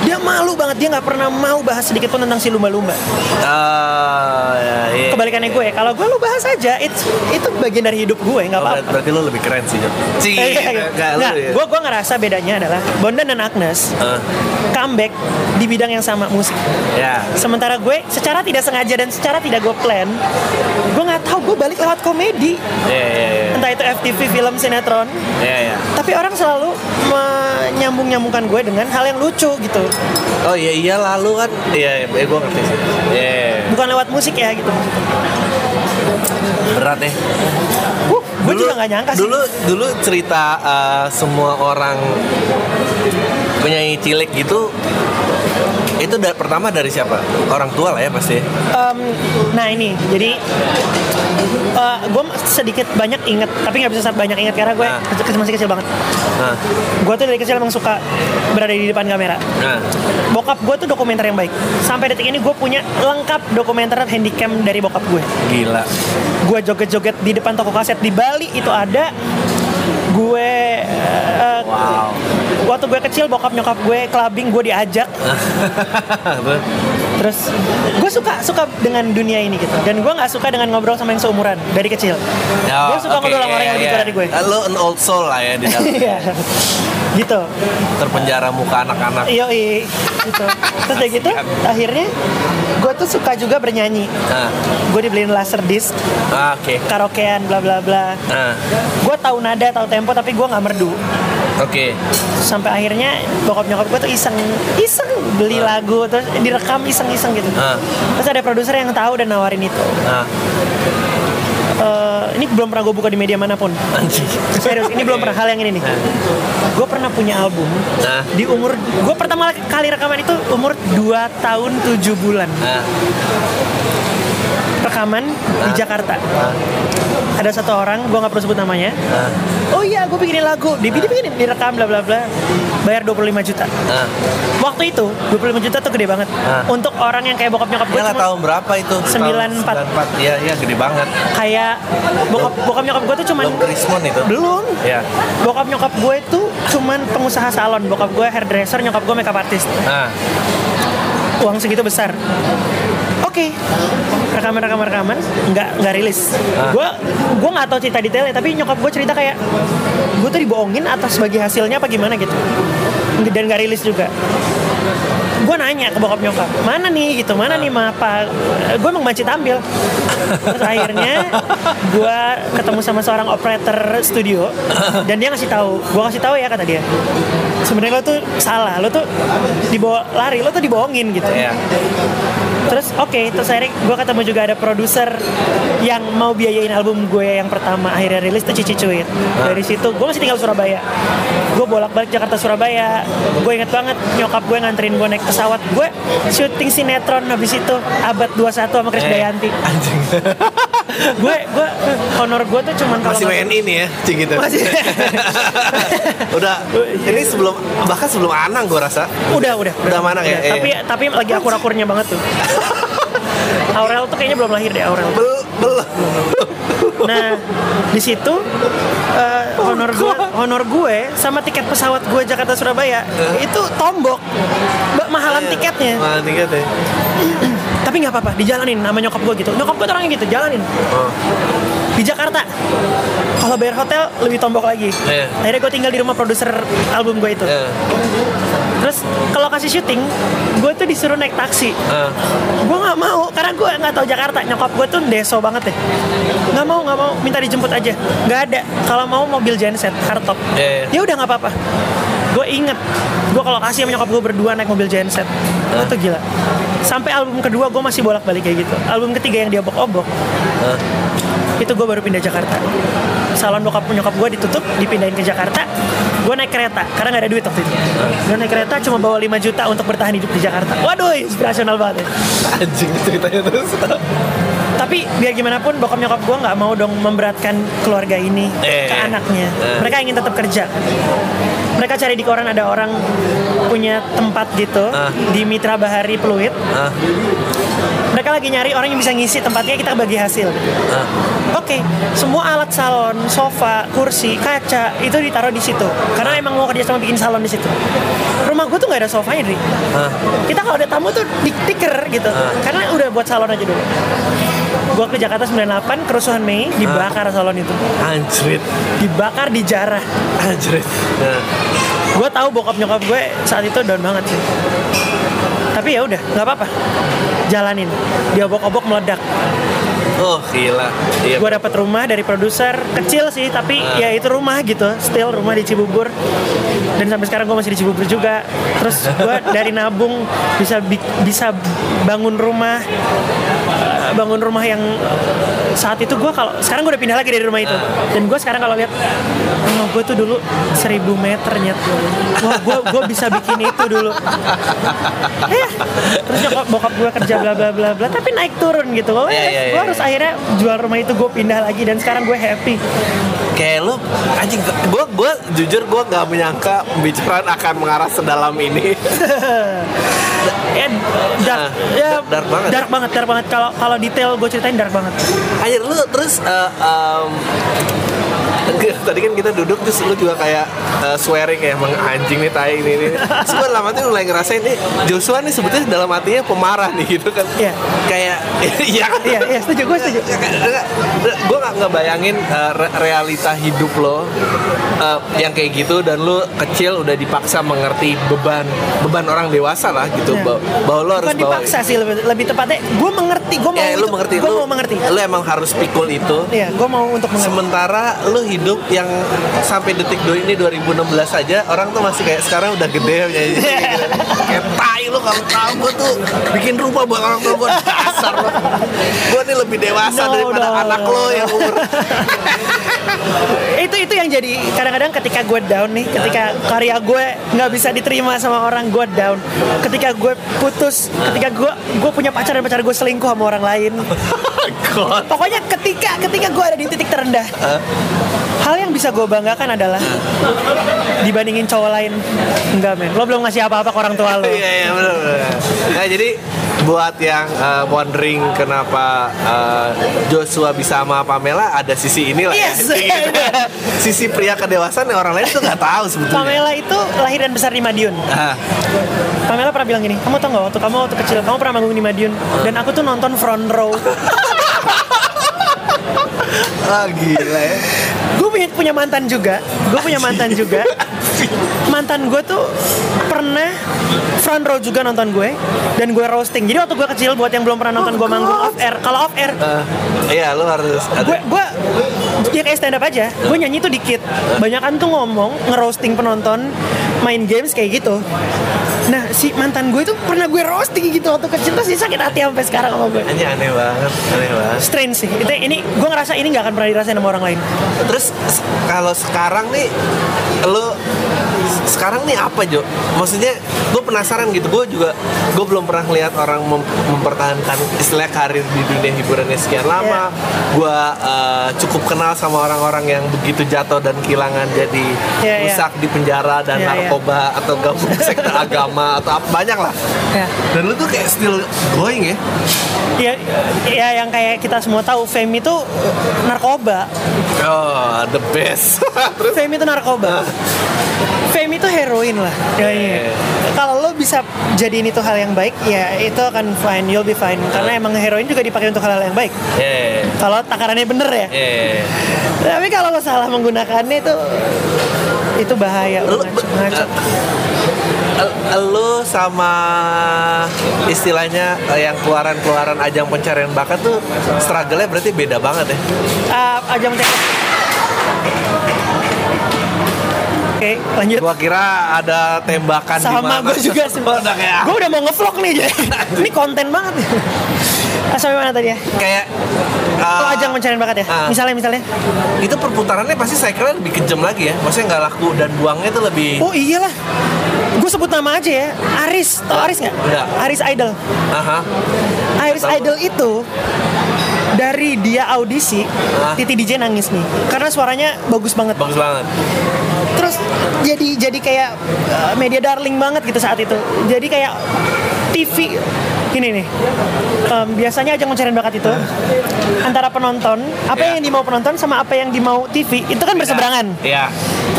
dia malu banget dia nggak pernah mau bahas sedikit pun tentang si lumba-lumba Ah, ya, iya. kebalikannya gue kalau gue lu bahas aja itu itu bagian dari hidup gue nggak Oh, apa-apa berarti, berarti lu lebih keren sih. Cing, Eh, iya, iya. nggak, ya. gue gue ngerasa bedanya adalah Bondan dan Agnes Ah, comeback di bidang yang sama musik. ya Sementara gue secara tidak sengaja dan secara tidak gue plan, gue nggak gue balik lewat komedi. Iya, iya, iya. Entah itu FTV, film, sinetron. Iya, iya. Tapi orang selalu menyambung-nyambungkan gue dengan hal yang lucu gitu. Oh iya iya lalu kan iya iya gue ngerti sih. Iya iya, iya. Bukan lewat musik ya gitu. berat ya. Uh, gue juga nggak nyangka sih. Dulu dulu cerita uh, semua orang penyanyi cilik gitu itu da- pertama dari siapa? Orang tua lah ya pasti. Em, nah ini, jadi gue sedikit banyak inget, tapi nggak bisa banyak inget karena gue Nah. kecil, masih kecil banget. Nah, Gue tuh dari kecil emang suka berada di depan kamera. nah, Bokap gue tuh dokumenter yang baik. Sampai detik ini gue punya lengkap dokumenter handycam dari bokap gue. gila. Gue joget-joget di depan toko kaset di Bali itu ada. Gue eh, Wow. Waktu gue kecil bokap nyokap gue clubbing gue diajak. Terus, gue suka suka dengan dunia ini gitu. Dan gue nggak suka dengan ngobrol sama yang seumuran dari kecil. ya, gue suka oke, ngobrol sama orang iya, yang lebih tua iya. dari gue. Ah, Lo an old soul lah ya di dalam Iya. gitu. terpenjara muka anak-anak. Iya, gitu. Terus kayak gitu, akhirnya gue tuh suka juga bernyanyi. Nah, Gue dibeliin laser disc, ah, oke. karaokean, bla bla bla. Nah, Gue tahu nada, tahu tempo, tapi gue nggak merdu. Oke. Sampai akhirnya bokap nyokap gue tuh iseng, iseng beli lagu, terus direkam iseng-iseng gitu. Ah. Terus ada produser yang tahu dan nawarin itu. Nah, Eh, ini belum pernah gue buka di media mana pun. Serius, ini belum pernah hal yang ini nih. Gue pernah punya album Nah. di umur gue pertama kali rekaman itu umur 2 tahun 7 bulan. Nah, Rekaman di Jakarta. nah, Ada satu orang, gue nggak perlu sebut namanya. nah, Oh iya, gue bikinin lagu. Di bikinin, direkam bla bla bla. Bayar 25 juta. nah. Waktu itu 25 juta tuh gede banget. Ah. Untuk orang yang kayak bokap nyokap gue Ya cuma tahun berapa itu? 94. 94. Iya, iya gede banget. kayak bokap bokap nyokap gue tuh cuman Belum Krismon itu. belum. Ya. Bokap nyokap gue tuh cuman pengusaha salon. Bokap gue hairdresser, nyokap gue makeup artist. Nah, Uang segitu besar. Oke, rekaman rekaman rekaman, nggak nggak rilis. Ah. Gue gue nggak tahu cerita detailnya, tapi nyokap gue cerita kayak gue tuh dibohongin atas bagi hasilnya apa gimana gitu. Dan nggak rilis juga. Gue nanya ke bokap nyokap, mana nih gitu, mana nih ma apa? Gue emang banci tampil. Terus akhirnya gue ketemu sama seorang operator studio dan dia ngasih tahu, gue kasih tahu ya kata dia. Sebenarnya lo tuh salah, lo tuh dibawa lari, lo tuh dibohongin gitu. ya. Terus oke, terus akhirnya gue ketemu juga ada produser yang mau biayain album gue yang pertama akhirnya rilis itu Cici Cuit. Dari situ gue masih tinggal Surabaya. Gue bolak balik Jakarta Surabaya. Gue inget banget nyokap gue nganterin gue naik pesawat. Gue syuting sinetron habis itu abad 21 sama Chris Eh, Dayanti. Anjing. Gue gue honor gue tuh cuman kalau Masih WNI nih ya, cik gitu. Masih. Udah, ini sebelum bahkan sebelum Anang gue rasa. udah udah Udah mana ya? Udah. tapi tapi lagi akur akurnya banget tuh Aurel tuh kayaknya belum lahir deh Aurel Bel belum. Nah, di situ eh, honor gue, honor gue sama tiket pesawat gue Jakarta Surabaya itu tombok, mahalan tiketnya. Mahal tiket ya. Tapi nggak apa-apa, dijalanin sama nyokap gue gitu. Nyokap gue orangnya gitu, jalanin. Oh. Di Jakarta, kalau bayar hotel lebih tombok lagi. Iya. Akhirnya gue tinggal di rumah produser album gue itu. Ya. Terus ke lokasi syuting, gue tuh disuruh naik taksi. Ah. gue nggak mau karena gue nggak tahu Jakarta nyokap gue tuh deso banget deh nggak mau nggak mau minta dijemput aja nggak ada kalau mau mobil genset hardtop Iya, iya. ya udah nggak apa-apa gue inget gue kalau kasih sama nyokap gue berdua naik mobil genset itu tuh gila sampai album kedua gue masih bolak balik kayak gitu album ketiga yang dia obok-obok Ah. itu gue baru pindah Jakarta salon bokap nyokap gue ditutup dipindahin ke Jakarta gue naik kereta karena nggak ada duit waktu itu gue naik kereta cuma bawa 5 juta untuk bertahan hidup di Jakarta waduh inspirasional banget ya. Anjing ceritanya terus. Tapi biar gimana pun bokap nyokap gue nggak mau dong memberatkan keluarga ini Eh. ke anaknya Eh. mereka ingin tetap kerja mereka cari di koran ada orang punya tempat gitu Ah. di Mitra Bahari Pluit Ah. mereka lagi nyari orang yang bisa ngisi tempatnya kita bagi hasil Ah. Oke, semua alat salon, sofa, kursi, kaca itu ditaruh di situ. Karena emang mau kerja sama bikin salon di situ. Rumah gue tuh nggak ada sofanya, Dri. Kita kalau ada tamu tuh di tiker gitu. Karena udah buat salon aja dulu. Gue ke Jakarta 98, kerusuhan Mei, dibakar salon itu. Anjrit. Dibakar di jarah. Anjrit. Nah. Gue tahu bokap nyokap gue saat itu down banget sih. Tapi ya udah, nggak apa-apa. Jalanin. Dia obok-obok meledak. Oh gila. Iya. gue dapat rumah dari produser kecil sih tapi Ah. ya itu rumah gitu still rumah di Cibubur dan sampai sekarang gue masih di Cibubur juga. Terus gue dari nabung bisa bi- bisa bangun rumah eh, bangun rumah yang eh, saat itu gue kalau sekarang gue udah pindah lagi dari rumah itu. Dan gue sekarang kalau lihat rumah gue tuh dulu 1000 meter nyet. Wah gue gue bisa bikin itu dulu. Ya terus nyokap bokap gue kerja bla bla bla bla tapi naik turun gitu. Gue Iya, iya, iya. harus akhirnya jual rumah itu gue pindah lagi. Dan sekarang gue happy Kayak lu anjing gue gue jujur gue nggak menyangka pembicaraan akan mengarah sedalam ini. ya dark Ah, ya dark banget. dark banget dark banget kalau kalau detail gue ceritain dark banget Anjir lu terus eh, em, tadi kan kita duduk terus lu juga kayak eh, swearing ya emang anjing nih tai ini ini. Terus gue dalam hati mulai ngerasain nih Joshua nih sebetulnya dalam hatinya pemarah nih gitu kan. Iya. Kayak iya kan. iya iya setuju gue setuju gue gak ngebayangin uh, re- realita hidup lo uh, yang kayak gitu dan lo kecil udah dipaksa mengerti beban beban orang dewasa lah gitu Iya. bahwa, bahwa lo harus bukan bawa dipaksa sih lebih, lebih tepatnya gue mengerti gue mau ya itu. mengerti gue mau mengerti lo emang harus pikul itu iya gue mau untuk mengerti sementara lo hidup yang sampai detik do ini 2016 aja orang tuh masih kayak sekarang udah gede ya gitu. kayak tai lo kalau tahu gue tuh bikin rumah buat orang tua gue dasar lo gue nih lebih dewasa No, daripada no. anak lo yang umur itu itu yang jadi kadang-kadang ketika gue down nih ketika karya gue nggak bisa diterima sama orang gue down. Ketika gue putus ketika gue gue punya pacar dan pacar gue selingkuh sama orang lain. God. pokoknya ketika ketika gue ada di titik terendah hal yang bisa gue banggakan adalah dibandingin cowok lain. Enggak men. Lo belum ngasih apa-apa ke orang tua lo. Iya iya benar benar. Nah jadi buat yang uh, wondering kenapa uh, Joshua bisa sama Pamela ada sisi inilah Yes. ya. Gitu. sisi pria kedewasaan yang orang lain tuh nggak tahu sebetulnya. Pamela itu lahir dan besar di Madiun Ah, Pamela pernah bilang gini kamu tau gak waktu kamu waktu kecil kamu pernah manggung di Madiun dan aku tuh nonton front row ah gila ya. gue punya punya mantan juga gue punya mantan juga mantan gue tuh pernah front row juga nonton gue dan gue roasting. Jadi waktu gue kecil buat yang belum pernah nonton gue manggung off air kalau off air Ah, iya lu harus ada. gue gue ya kayak stand up aja. Gue nyanyi tuh dikit. Banyakan tuh ngomong ngerosting penonton main games kayak gitu. Nah si mantan gue itu pernah gue roasting gitu waktu kecil terus dia sakit hati sampai sekarang sama gue. Anjir aneh banget, aneh banget. strange sih. Itu ini gue ngerasa ini nggak akan pernah dirasain sama orang lain. Terus kalau sekarang nih lo sekarang nih apa Jo? Maksudnya gue penasaran gitu. Gue juga gue belum pernah lihat orang mem- mempertahankan istilah karir di dunia hiburannya sekian lama. Gue eh, cukup kenal sama orang-orang yang begitu jatuh dan kehilangan jadi Iya, iya. rusak di penjara dan Iya, iya. narkoba atau gabung sektor agama atau apa banyak lah. ya Dan lu tuh kayak still going ya? ya, ya yang kayak kita semua tahu fame itu narkoba Oh, the best. Terus fame itu narkoba fame itu heroin lah. Ya, iya. kalau lo bisa jadiin itu hal yang baik ya itu akan fine you'll be fine. Karena emang heroin juga dipakai untuk hal-hal yang baik. Yeah. kalau takarannya bener ya. Yeah. tapi kalau lo salah menggunakannya itu itu bahaya. Lo ngaco, lu sama istilahnya yang keluaran-keluaran ajang pencarian bakat tuh struggle-nya berarti beda banget ya? Ah, ajang tek Oke, lanjut. gua kira ada tembakan Sama gue juga sih. Udah kayak Gue udah mau ngevlog nih. Ini konten banget. Ah, sampai mana tadi ya? kayak Oh, eh, ajang pencarian bakat ya? ah. Misalnya, misalnya. itu perputarannya pasti saya kira lebih kejam lagi ya maksudnya nggak laku dan buangnya tuh lebih Oh iyalah. Gue sebut nama aja ya. Aris, tau Aris nggak? Nggak. Aris Idol. aha Iris Tahu. Idol itu dari dia audisi, Ah. Titi DJ nangis nih, karena suaranya bagus banget. bagus banget Terus jadi jadi kayak uh, media darling banget gitu saat itu. Jadi kayak TV gini nih. em, biasanya ajang pencarian bakat itu antara penonton, apa Ya. yang dimau penonton sama apa yang dimau TV itu kan berseberangan. ya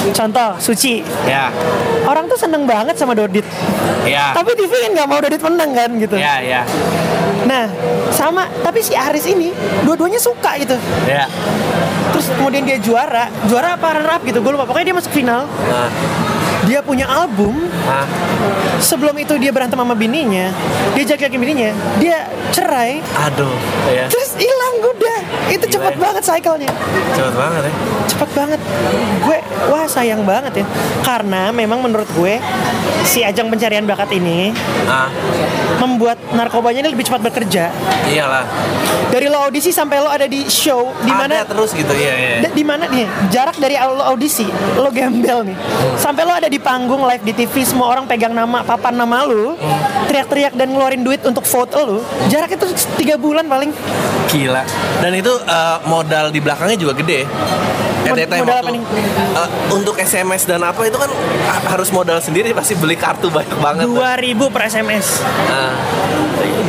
Contoh, Suci. ya Orang tuh seneng banget sama Dodit. ya Tapi TV kan nggak mau Dodit menang kan gitu. ya ya Nah, sama. Tapi si Aris ini dua-duanya suka gitu. ya Terus kemudian dia juara, juara apa runner up gitu. Gue lupa. Pokoknya dia masuk final. nah, Dia punya album nah, sebelum itu dia berantem sama bininya dia jaki-jaki bininya dia cerai aduh ya terus hilang udah. Itu Gila cepat ya. banget cycle-nya. Cepet banget ya? Cepat banget. Gue wah sayang banget ya. Karena memang menurut gue si ajang pencarian bakat ini ah. membuat narkobanya ini lebih cepat bekerja. Iyalah. Dari lo audisi sampai lo ada di show di mana terus gitu iya iya. Da- di mana nih? Jarak dari lo audisi lo gembel nih. Sampai lo ada di panggung live di TV semua orang pegang nama papan nama lu teriak-teriak dan ngeluarin duit untuk vote lu jarak itu tiga bulan paling Gila. Dan itu eh, modal di belakangnya juga gede. Time modal waktu- apa nih? eh, untuk SMS dan apa itu kan ha- harus modal sendiri pasti beli kartu banyak banget. 2000 per SMS Nah,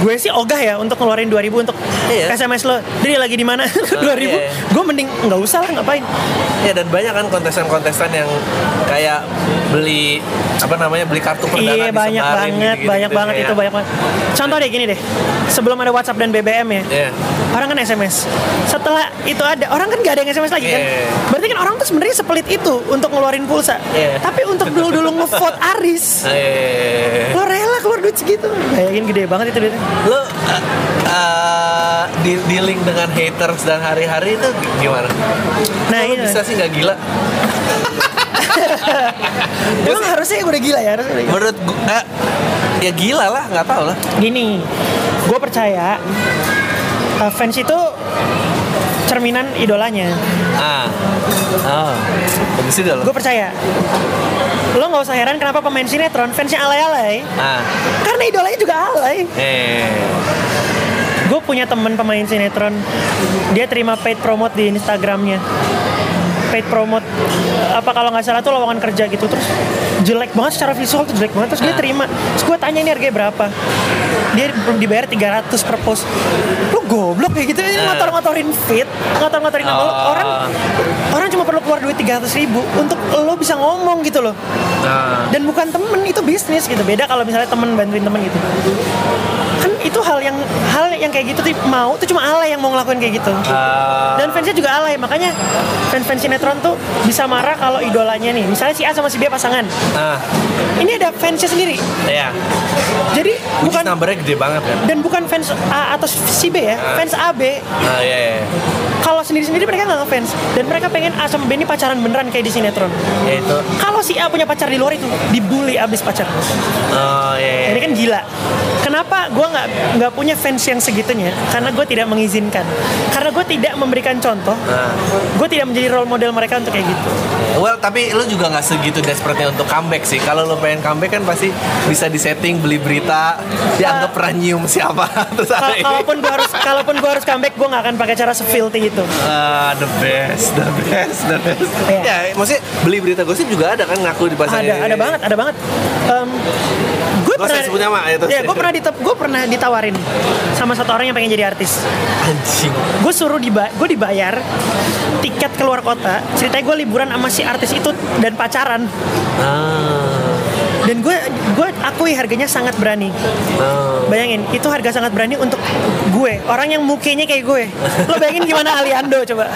gue sih ogah ya untuk ngeluarin 2000 untuk Iya. SMS lo jadi lagi di mana 2000 iya. gue mending nggak usah lah ngapain ya dan banyak kan kontestan-kontestan yang kayak beli apa namanya beli kartu perdana iya banyak banget gitu-gitu, banyak banget kayak- itu banyak banget contoh deh gini deh sebelum ada WhatsApp dan BBM ya Iya. orang kan SMS setelah itu ada orang kan gak ada yang SMS lagi kan Iya. berarti kan orang tuh sebenarnya sepelit itu untuk ngeluarin pulsa Iya. tapi untuk dulu dulu ngevote Aris Eh, lo rela duit segitu bayangin gede banget itu duitnya lo uh, uh, di- dealing dengan haters dan hari-hari itu gimana? Nah, Lo iya. bisa sih nggak gila? emang harusnya udah gila ya harusnya udah gila. Menurut gua, eh, ya gila lah, nggak tahu lah. gini gue percaya uh, fans itu cerminan idolanya. Ah, oh, bagus lo. gue percaya. Lo nggak usah heran kenapa pemain sinetron fansnya alay-alay. Ah, karena idolanya juga alay. Eh, gue punya temen pemain sinetron. Dia terima paid promote di Instagramnya paid promote apa kalau nggak salah tuh lowongan kerja gitu. Terus jelek banget secara visual tuh jelek banget. Terus dia Ah. terima. Terus gue tanya ini harganya berapa? Dia belum dibayar 300 per post. Lu goblok kayak gitu ini Ah. ngotor-ngotorin fit ngotor-ngotorin nama. Oh. orang orang cuma perlu keluar duit 300 ribu untuk lo bisa ngomong gitu loh. Nah, dan bukan temen itu bisnis gitu. Beda kalau misalnya temen bantuin temen gitu kan itu hal yang hal yang kayak gitu tuh mau tuh cuma alay yang mau ngelakuin kayak gitu Ah. dan fansnya juga alay makanya fans-fans sinetron tuh bisa marah kalau idolanya nih misalnya si A sama si B pasangan ah, ini ada fansnya sendiri ya. jadi Which bukan numbernya gede banget kan? dan bukan fans A atau si B ya fans A B Ah, iya, iya. kalau sendiri-sendiri mereka nggak ngefans dan mereka pengen A sama B ini pacaran beneran kayak di sinetron Ya itu. kalau si A punya pacar di luar itu dibully abis pacar Oh, iya, iya. ini kan gila kenapa gue nggak nggak punya fans yang segitunya karena gue tidak mengizinkan karena gue tidak memberikan contoh Nah. gue tidak menjadi role model mereka untuk kayak gitu Well, tapi lu juga nggak segitu desperate untuk comeback sih. Kalau lu pengen comeback kan pasti bisa disetting beli berita, dianggap nyium siapa, terus ada Kal- ini. kalaupun gue harus kalaupun gue harus comeback gue nggak akan pakai cara sefilty itu Ah, the best, the best, the best. Iya. Ya, maksudnya beli berita gosip juga ada kan ngaku di pasar ada ada banget ada banget gue Gak usah sebut nama, itu. ya gue pernah ditep, gue pernah ditawarin sama satu orang yang pengen jadi artis Anjing. gue suruh diba gue dibayar tiket keluar kota ceritanya gue liburan sama si artis itu dan pacaran Ah. dan gue gue akui harganya sangat berani ah. bayangin itu harga sangat berani untuk gue. Orang yang mukanya kayak gue. Lo bayangin gimana Aliando coba.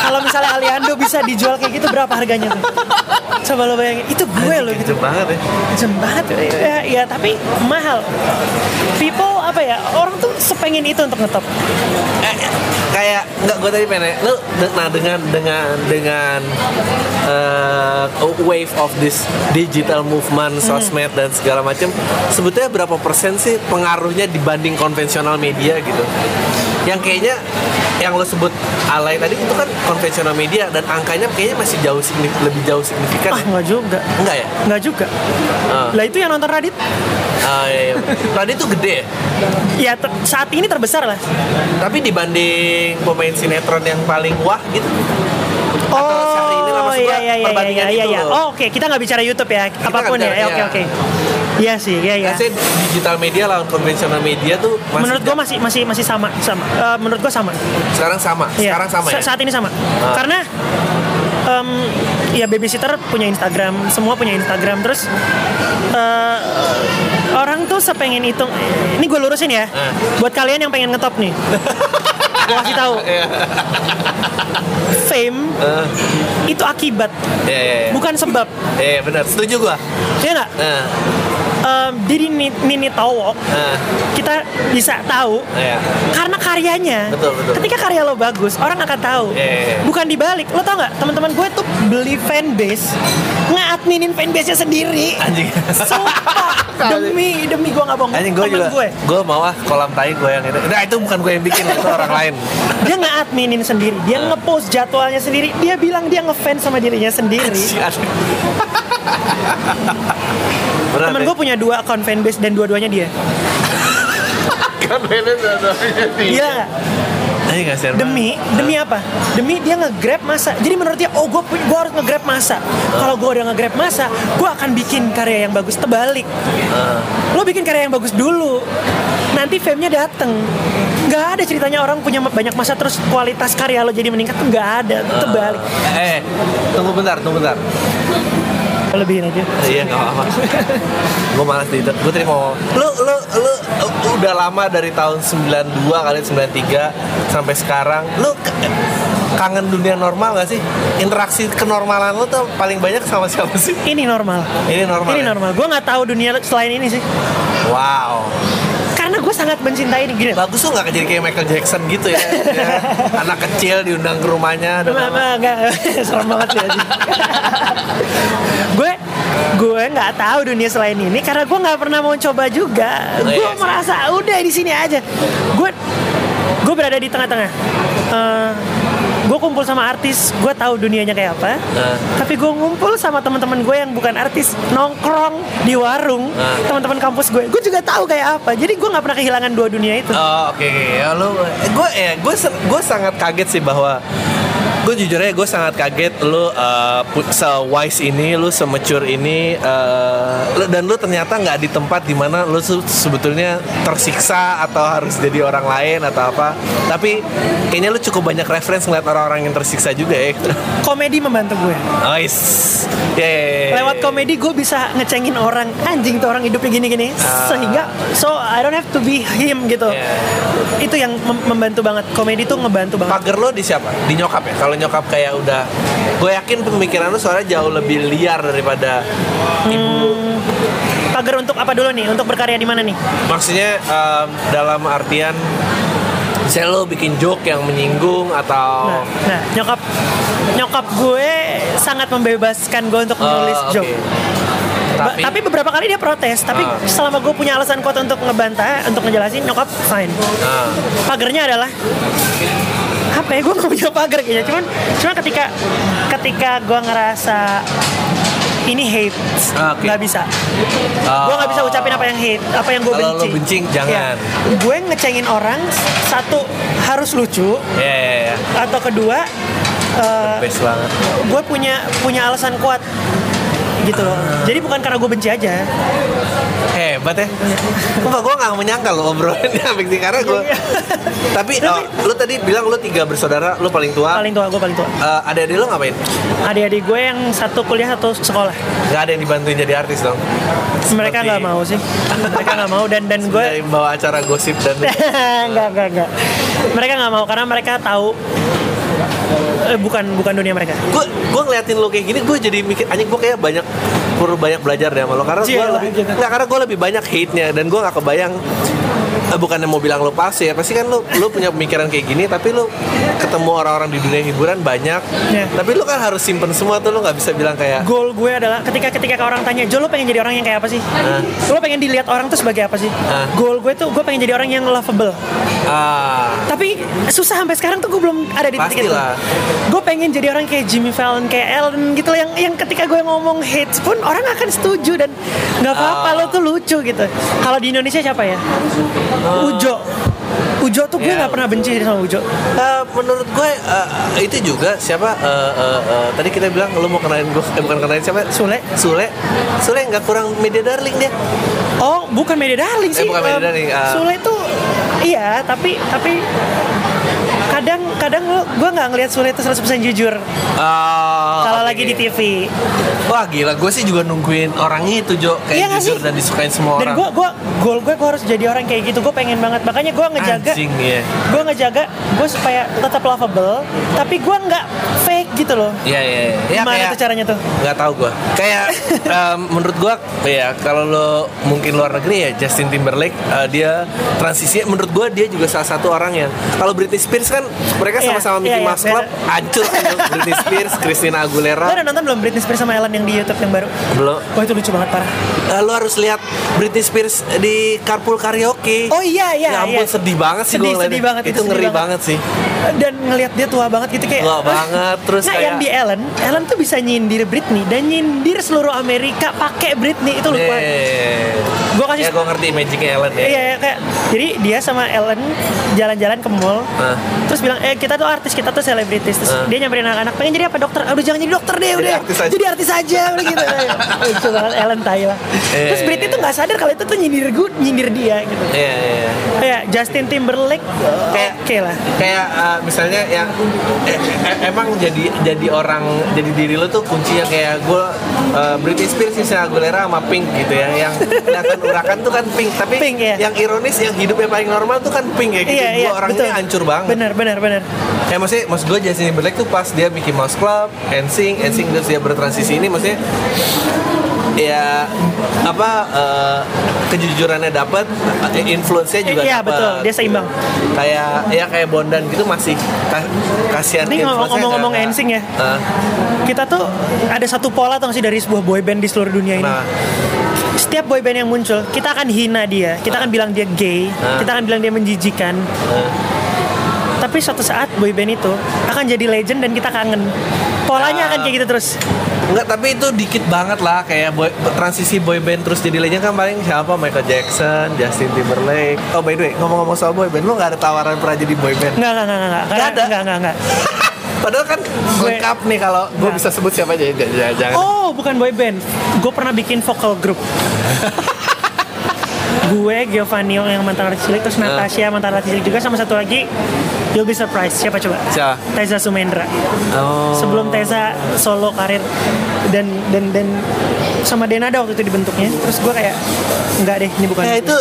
Kalau misalnya Aliando bisa dijual kayak gitu berapa harganya tuh? Coba lo bayangin. Itu gue lo gitu. banget ya. Kejam banget. Ya, ya tapi mahal. People apa ya orang tuh sepengen itu untuk ngetop. Eh, kayak nggak gue tadi pengen lu de- nah dengan dengan dengan eh, wave of this digital movement sosmed dan segala macam sebetulnya berapa persen sih pengaruhnya dibanding konvensional media gitu yang kayaknya yang lo sebut alay tadi itu kan konvensional media dan angkanya kayaknya masih jauh signif- lebih jauh signifikan ah ya? nggak juga enggak ya nggak juga Ah. lah itu yang nonton Radit Ah, iya, iya. Tadi itu gede ya? ya saat ini terbesar lah tapi dibanding pemain sinetron yang paling wah gitu Atau sehari ini iya iya iya iya iya. iya. Oh, oke, kita nggak bicara YouTube ya, apa pun nggak ya. bicara, Ya, Oke iya. oke. Iya sih, iya iya. Saya digital media lawan konvensional media tuh masih Menurut gua masih masih masih sama sama. Eh, menurut gua sama. sekarang sama. Iya. Sekarang sama ya. Sa- Saat ini sama. Ah. Karena em, ya babysitter punya Instagram, semua punya Instagram terus eh, orang tuh sepengen itu. Ini gue lurusin ya. Ah. Buat kalian yang pengen ngetop nih. gue kasih tahu. Iya. Fame Eh, itu akibat, Iya, iya, iya. bukan sebab. Iya, benar. Setuju gua. Ya nggak? Nah, Em, di Nini, Towok nah, kita bisa tahu iya. karena karyanya. Betul, betul. Ketika karya lo bagus, orang akan tahu. Iya, iya, iya. Bukan dibalik. Lo tau nggak? Teman-teman gue tuh beli fanbase, nge-adminin fanbase-nya sendiri. Anjing. Sumpah, demi demi gue nggak bohong. Anjing gue juga. gue, Gue mau ah kolam tai gue yang itu. Nah, itu bukan gue yang bikin, itu orang lain. dia nge-adminin sendiri, dia Ah. nge-post jadwalnya sendiri, dia bilang dia ngefans sama dirinya sendiri. Berat Temen ya? gue punya dua akun fanbase dan dua-duanya dia. kan mainnya dua-duanya dia. Gila nggak? Anjing kasihan demi demi apa? Demi dia nge-grab masa. Jadi menurut dia oh gue gue harus nge-grab masa. Kalau gue udah nge-grab masa gue akan bikin karya yang bagus terbalik. Lo bikin karya yang bagus dulu. Nanti fame-nya dateng. Nggak ada ceritanya orang punya banyak masa terus kualitas karya lo jadi meningkat tuh nggak ada. Terbalik. Eh, tunggu bentar, tunggu bentar. Lebihin aja Iya nggak apa-apa. gue malas di itu. Gue tadi mau. Lu lu lu udah lama dari tahun 92 kali 93 sampai sekarang. Lu kangen dunia normal gak sih? Interaksi kenormalan lu tuh paling banyak sama siapa sih? ini normal Ini normal. ini ya? normal gue nggak tahu dunia selain ini sih Wow. Gue sangat mencintai ini gini Bagus tuh nggak jadi kayak Michael Jackson gitu ya. Ya, Anak kecil diundang ke rumahnya. dan enggak. serem banget sih gue gue nggak tahu dunia selain ini karena gue nggak pernah mau coba juga. Oh, gue iya merasa udah di sini aja. Gue gue berada di tengah-tengah. Eh, gue kumpul sama artis, gue tahu dunianya kayak apa. Nah. Tapi gue ngumpul sama teman-teman gue yang bukan artis, nongkrong di warung, Nah. teman-teman kampus gue. Gue juga tahu kayak apa. Jadi gue nggak pernah kehilangan dua dunia itu. Oh, oke oke. Ya, lu gue ya gue gue sangat kaget sih bahwa gue jujur aja gue sangat kaget lu uh, pu- se-wise ini, lu se-mature ini uh, lu- dan lu ternyata nggak di tempat di mana lu se- sebetulnya tersiksa atau harus jadi orang lain atau apa. Tapi kayaknya lu cukup banyak reference ngeliat orang-orang yang tersiksa juga ya. komedi membantu gue Nice. Yeah. lewat komedi gue bisa ngecengin orang anjing tuh orang hidupnya gini-gini Ah. sehingga so I don't have to be him gitu Yeah. itu yang mem- membantu banget komedi tuh ngebantu banget Pagar lo di siapa? Di nyokap ya? Kalau nyokap kayak udah Gue yakin pemikiran lo soalnya jauh lebih liar daripada ibu. Pagar untuk apa dulu nih? Untuk berkarya di mana nih? Maksudnya em, dalam artian Misalnya lo bikin joke yang menyinggung atau nah, nah, nyokap nyokap gue sangat membebaskan gue untuk menulis Oh, oke. joke Ba- Tapi, tapi beberapa kali dia protes tapi Ah. selama gue punya alasan kuat untuk ngebantah untuk ngejelasin nyokap fine. Nah, pagernya adalah apa ya gue gak punya pagar kayaknya. Cuman cuman ketika ketika gue ngerasa ini hate Ah, nggak bisa. Ah, gue nggak bisa ucapin apa yang hate apa yang gue benci. lo benci, jangan. Ya. gue ngecengin orang satu harus lucu. Ya ya ya atau kedua eh, Best banget. gue punya punya alasan kuat gitu. Loh Ah. jadi bukan karena gue benci aja. Hebat ya. Enggak, gue gak menyangka lo obrolannya Bikti Karena gue Tapi oh, lo tadi bilang lo tiga bersaudara Lo paling tua. Paling tua gue paling tua. Eh, Adik-adik lo ngapain? adik-adik gue yang satu kuliah satu sekolah. Gak ada yang dibantuin jadi artis dong? Mereka Seperti- nggak mau sih. Mereka nggak mau dan dan gue Dari bawa acara gosip dan nggak nggak nggak. Mereka nggak mau karena mereka tahu eh, bukan bukan dunia mereka. Gue gue ngeliatin lo kayak gini gue jadi mikir anjing gue kayak banyak perlu banyak belajar deh sama lo. Karena gue Cielah, lebih nggak, karena gue lebih banyak hate nya dan gue nggak kebayang bukannya mau bilang lo palsu ya pasti kan lo lo punya pemikiran kayak gini tapi lo ketemu orang-orang di dunia hiburan banyak. Ya. tapi lo kan harus simpen semua tuh lo nggak bisa bilang kayak goal gue adalah ketika ketika orang tanya Jo lo pengen jadi orang yang kayak apa sih? Lo pengen dilihat orang tuh sebagai apa sih? Ah. goal gue tuh gue pengen jadi orang yang lovable. Ah. Tapi susah sampai sekarang tuh gue belum ada di titik itu. Gue pengen jadi orang kayak Jimmy Fallon kayak Ellen gitu loh, yang yang ketika gue ngomong hate pun orang akan setuju dan nggak apa-apa Ah. lo tuh lucu gitu. Kalau di Indonesia siapa ya Ujo. Ujo tuh gue Ya. nggak pernah benci sama Ujo. Eh, menurut gue eh, itu juga siapa eh, eh, eh, tadi kita bilang lo mau kenalin gue eh, bukan kenalin siapa? Sule. Sule. Sule nggak kurang media darling dia. Oh, bukan media darling sih. Eh, bukan media darling, ah. Sule itu iya, tapi tapi kadang kadang gue nggak ngelihat Sule itu 100% jujur Oh, kalau oke. lagi di TV. Wah gila, gue sih juga nungguin orang itu Jo Kayak Iya jujur sih? dan disukain semua Dan orang gue gue goal gue gue harus jadi orang kayak gitu. Gue pengen banget. Makanya gue ngejaga Anjing ya gue ngejaga gue supaya tetap lovable, tapi gue nggak fake gitu loh. Iya iya iya. Ya, Gimana kayak- tuh caranya tuh? Nggak tahu gue Kayak em, menurut gue ya kalau lo mungkin luar negeri ya Justin Timberlake eh, Dia transisinya menurut gue dia juga salah satu orang yang Kalau Britney Spears kan mereka Iya, sama-sama iya, Mickey iya, Mouse Club Hancur kan. Britney Spears, Christina Lo Aguilera udah nonton belum Britney Spears sama Ellen yang di YouTube yang baru? Belum Wah itu lucu banget parah. Eh, Lo harus lihat Britney Spears di Carpool Karaoke Oh iya iya. Ya ampun iya. sedih banget sih Sedih, gue sedih banget, Itu sedih ngeri banget sih Dan ngelihat dia tua banget gitu kayak. Tua banget terus Nah kayak yang di Ellen, Ellen tuh bisa nyindir Britney dan nyindir seluruh Amerika pakai Britney itu lupa. Eh, Gue kasih Ya gue ngerti magicnya Ellen ya Iya, iya, kayak jadi dia sama Ellen jalan-jalan ke mall? Terus bilang eh kita tuh artis, kita tuh selebritis, terus Hah? dia nyamperin anak-anak pengen jadi apa dokter, udah jangan jadi dokter deh, Jadi udah artis aja." jadi artis aja, udah gitu. Lucu banget Ellen tai lah. Eh. Terus Britney tuh nggak sadar kalau itu tuh nyindir gue, nyindir dia gitu. Iya iya iya. Kayak Justin Timberlake, Kayak- oke lah. kayak uh, misalnya yang eh, eh, emang jadi jadi orang jadi diri lo tuh kuncinya kayak gue uh, Britney Spears Christina Aguilera sama Pink gitu ya yang akan urakan tuh kan Pink tapi Pink, iya. yang ironis yang hidupnya paling normal tuh kan Pink ya gitu Iya, iya, Dua orang betul. ini hancur banget Benar, benar, benar. ya maksudnya maksud gue Justin Timberlake tuh pas dia bikin Mouse Club NSYNC NSYNC terus dia bertransisi ini maksudnya ya apa uh, kejujurannya dapat influence-nya juga Iya dapat betul, dia seimbang. kayak ya kayak Bondan gitu masih ka- kasihan Ini ngomong-ngomong NSYNC ya. Hah? Kita tuh ada satu pola tuh sih dari sebuah boyband di seluruh dunia ini. nah setiap boyband yang muncul kita akan hina dia kita akan bilang dia gay Ah. kita akan bilang dia menjijikan nah. Tapi suatu saat boyband itu akan jadi legend dan kita kangen polanya Ah. akan kayak gitu terus Enggak, tapi itu dikit banget lah kayak boy, transisi boy band terus jadi legend kan paling siapa Michael Jackson, Justin Timberlake. Oh by the way, ngomong-ngomong soal boy band, lu nggak ada tawaran pernah jadi boy band? nggak nggak nggak nggak Nggak ada? nggak nggak nggak Padahal kan Gue- lengkap nih kalau gue Nah. bisa sebut siapa aja jangan, jangan. Oh, bukan boy band. Gue pernah bikin vocal group. gue, Giovanni yang mantan artis cilik, terus Ah. Natasha mantan artis cilik juga, sama satu lagi You'll be surprised. Siapa coba? Siapa? Teza Sumendra. Oh. Sebelum Teza solo karir dan dan dan sama Denada waktu itu dibentuknya. Terus gue kayak enggak deh, ini bukan. Ya itu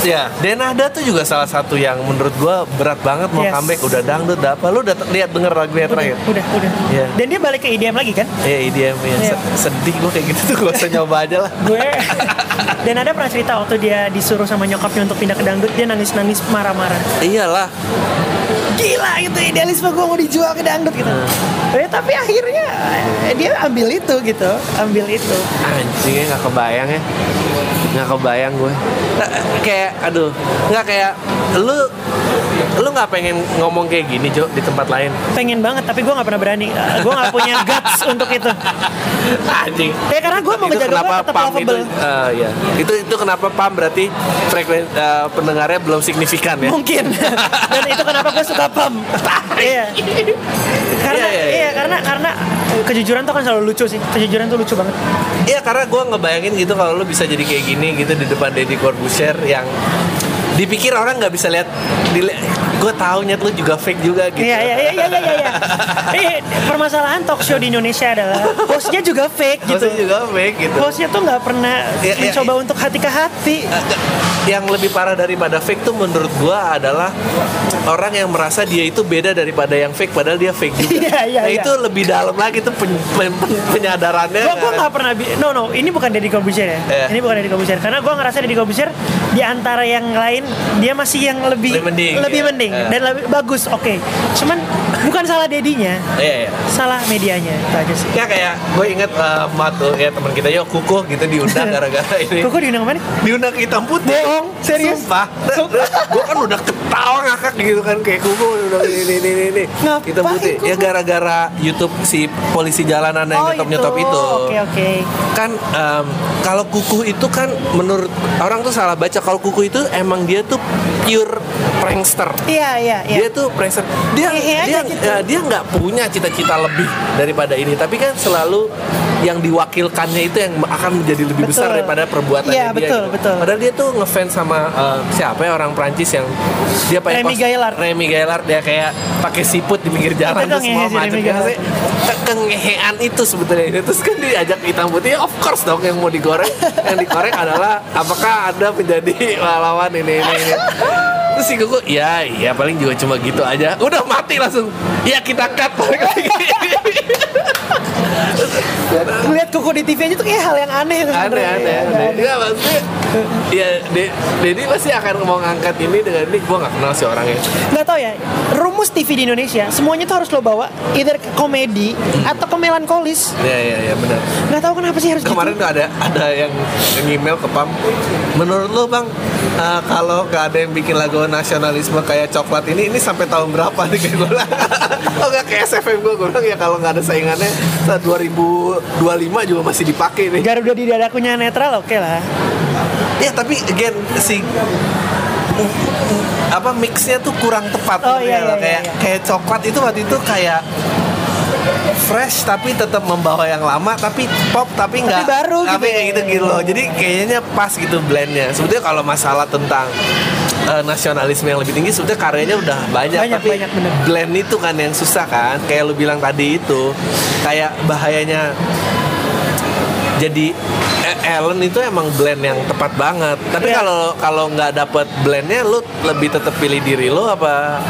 ya Denada tuh juga salah satu yang menurut gua berat banget mau Yes. comeback. Udah dangdut udah apa. Lu udah lihat denger lagunya udah, terakhir? udah, udah. Iya. Dan dia balik ke IDM lagi kan? Iya IDM ya Iya. Se- sedih gua kayak gitu tuh gak usah nyoba aja lah. Gue. Dan ada pernah cerita waktu dia disuruh sama nyokapnya untuk pindah ke dangdut dia nangis nangis marah marah iyalah. Gila gitu idealisme gue mau dijual ke dangdut gitu. Eh, tapi akhirnya dia ambil itu gitu. Ambil itu. Anjingnya nggak kebayang ya nggak kebayang gue. Nah, kayak aduh. Nggak kayak lu lu nggak pengen ngomong kayak gini Jo di tempat lain? Pengen banget tapi gue nggak pernah berani. Eh, gue nggak punya guts untuk itu. Anjing. Ya karena gue mau ngejaga kenapa gue tetap pam itu? Lovable eh, ya itu itu kenapa pam? Berarti frekuensi pendengarnya belum signifikan ya? Mungkin. Dan itu kenapa gue suka pam. Iya. Karena Iya, iya, iya. iya karena karena kejujuran tuh kan selalu lucu sih. Kejujuran tuh lucu banget. Iya karena gue ngebayangin gitu kalau lu bisa jadi kayak gini gitu di depan Deddy Corbuzier yang dipikir orang nggak bisa lihat gue tahu nyet lu juga fake juga gitu Iya iya iya iya iya iya. Eh, permasalahan talk show di Indonesia adalah hostnya juga fake gitu. Maksudnya juga fake gitu Hostnya tuh nggak pernah Iya, iya, mencoba iya. untuk hati ke hati. yang lebih parah daripada fake tuh menurut gue adalah orang yang merasa dia itu beda daripada yang fake padahal dia fake juga Iya, iya, nah iya. itu lebih dalam lagi tuh pen- pen- pen- penyadarannya Gua gua nggak pernah no no ini bukan Deddy Corbuzier ya. Iya. Ini bukan Deddy Corbuzier karena gua ngerasa Deddy Corbuzier di antara yang lain dia masih yang lebih Lebih mending, lebih iya. mending Iya. dan lebih bagus. Oke. Cuman bukan salah Dedinya, iya iya salah medianya itu aja sih. ya kayak gue inget uh, mat tuh ya teman kita yuk kukuh gitu diundang gara-gara ini Kok diundang mana? diundang hitam putih Bohong, serius? Sumpah Gue kan udah ketawa ngakak gitu kan Kayak kuku udah ini ini ini ini Hitam putih Ya kuku? gara-gara Youtube si polisi jalanan yang Oh, nyetop-nyetop itu. itu Oke oke. Kan em, kalau kuku itu kan menurut orang tuh salah baca Kalau kuku itu emang dia tuh pure prankster Iya iya iya. dia tuh prankster dia aja dia gitu. eh, dia nggak punya cita-cita lebih daripada ini tapi kan selalu yang diwakilkannya itu yang akan menjadi lebih Betul. besar daripada perbuatannya Iya, dia betul, gitu. betul. padahal dia tuh ngefans sama eh, siapa ya orang Prancis yang dia pakai Remy Gaillard. Remy Gaillard dia kayak pakai siput di pinggir jalan Itu semua Remy kan Gaillard. sih Ke- kengehean itu sebetulnya terus kan diajak hitam putih ya of course dong yang mau digoreng yang digoreng adalah apakah anda menjadi pahlawan ini ini ini Terus si Kuku, ya iya paling juga cuma gitu aja. Udah mati langsung. Ya kita cut Ngeliat kuku di TV aja tuh kayak hal yang aneh tuh Aneh, sebenarnya. aneh, Iya, aneh. Aneh. Enggak maksudnya Ya, De- Dedi pasti akan mau ngangkat ini dengan ini Gue gak kenal si orangnya nggak tahu ya rumus TV di Indonesia semuanya tuh harus lo bawa either ke komedi atau ke melankolis. Iya, iya, iya benar. Nggak tahu kenapa sih harus Kemarin gitu tuh ada ada yang email ke Pam Menurut lo bang eh, Kalau gak ada yang bikin lagu nasionalisme kayak coklat ini Ini sampai tahun berapa nih? Kayak gue bilang Oh gak kayak SFM gue Gue bilang ya kalau gak ada saingannya Saat 2025 juga masih dipakai nih Garuda di dadakunya netral oke lah Ya tapi again si apa mixnya tuh kurang tepat Oh, gitu iya, ya iya, kayak iya. kayak coklat itu waktu itu kayak fresh tapi tetap membawa yang lama tapi pop tapi nggak baru gitu tapi ya. kayak gitu gitu loh jadi kayaknya pas gitu blendnya sebetulnya kalau masalah tentang eh, nasionalisme yang lebih tinggi sebetulnya karyanya udah banyak, Banyak, tapi banyak, bener. blend itu kan yang susah kan kayak lu bilang tadi itu kayak bahayanya jadi Ellen itu emang blend yang tepat banget. Tapi Iya. kalau kalau nggak dapet blendnya, lu lebih tetap pilih diri lu apa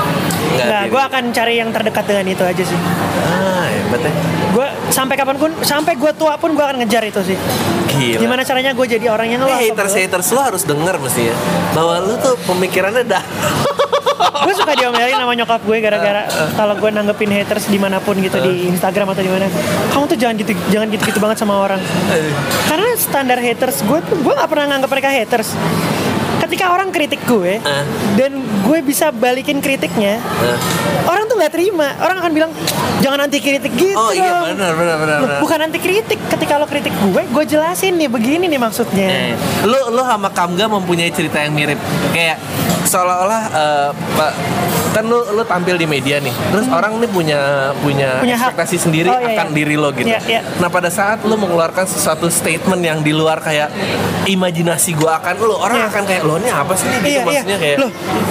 nggak? Nah, gue akan cari yang terdekat dengan itu aja sih. Ah, hebat ya. Gue sampai kapan pun, sampai gue tua pun gue akan ngejar itu sih. Gila. Gimana caranya gue jadi orang yang lo? haters haters lu harus denger mesti ya bahwa lu tuh pemikirannya dah gue suka diomelin sama nyokap gue gara-gara kalau gue nanggepin haters di mana pun gitu di Instagram atau di mana. Kamu tuh jangan gitu, jangan gitu-gitu banget sama orang. Karena standar haters gue tuh gue nggak pernah nganggap mereka haters. Ketika orang kritik gue Eh. dan gue bisa balikin kritiknya, Nah. orang tuh nggak terima. Orang akan bilang jangan anti kritik gitu. Oh iya dong." benar benar benar. Bukan anti kritik. Ketika lo kritik gue, gue jelasin nih begini nih maksudnya. Eh, lu lu sama Kamga mempunyai cerita yang mirip kayak seolah-olah Pak kan lu lu tampil di media nih terus orang nih punya punya, Punya hak. ekspektasi sendiri Oh, iya, akan iya. diri lo gitu Iya, iya. nah pada saat lu mengeluarkan sesuatu statement yang di luar kayak imajinasi gua akan lo orang Iya. akan kayak lo ini apa sih nih gitu Iya, iya. maksudnya kayak Loh,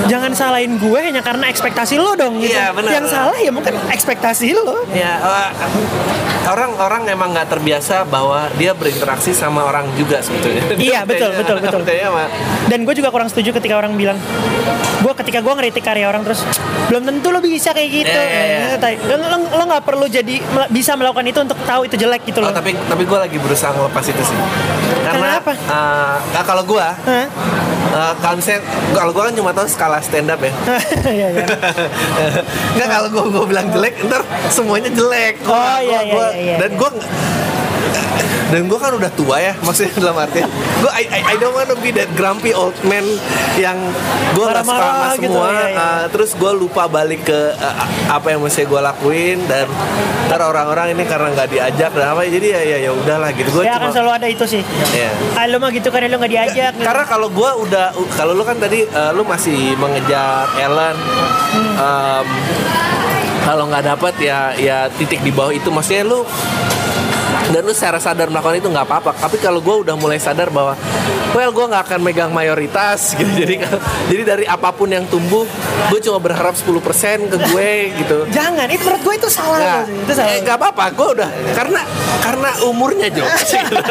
jangan salahin gue hanya karena ekspektasi lo dong gitu. Iya, benar. Yang salah ya mungkin ekspektasi lo. Ya, orang-orang emang nggak terbiasa bahwa dia berinteraksi sama orang juga sebetulnya. Iya, betul, betul, betul. Sama Dan gue juga kurang setuju ketika orang bilang gue ketika gue ngeritik karya orang terus belum tentu lo bisa kayak gitu. Iya. Eh, tai. Lo lo nggak perlu jadi bisa melakukan itu untuk tahu itu jelek gitu Oh, loh. tapi tapi gue lagi berusaha ngelepas itu sih. Karena Kenapa? eh, nah, kalau gue, Hah? eh, kalau misalnya kalau gue kan cuma tahu skala stand up ya. Iya, iya. Nggak kalau gue gue bilang jelek, ntar semuanya jelek. Gua- Oh, iya, iya, gua- iya, iya. Dan gue dan gue kan udah tua ya maksudnya dalam artian gue I, I, I don't wanna be that grumpy old man yang gue nggak sama Marah-marah gitu, semua iya, iya. uh, terus gue lupa balik ke uh, apa yang mesti gue lakuin dan ntar orang-orang ini karena nggak diajak dan apa jadi ya ya ya udahlah gitu gue ya akan selalu ada itu sih. Iya. Ah, lo mah gitu kan lo nggak diajak. gitu. Karena kalau gue udah, kalau lu kan tadi uh, lu masih mengejar Ellen, um, kalau nggak dapet ya ya titik di bawah itu, maksudnya lu dan lu secara sadar melakukan itu nggak apa-apa. Tapi kalau gue udah mulai sadar bahwa, well gue nggak akan megang mayoritas gitu. Jadi jadi dari apa pun yang tumbuh, gue cuma berharap 10% ke gue gitu. Jangan, itu menurut gue itu salah. Nggak. Itu salah. eh, apa-apa, gue udah karena karena umurnya Jo.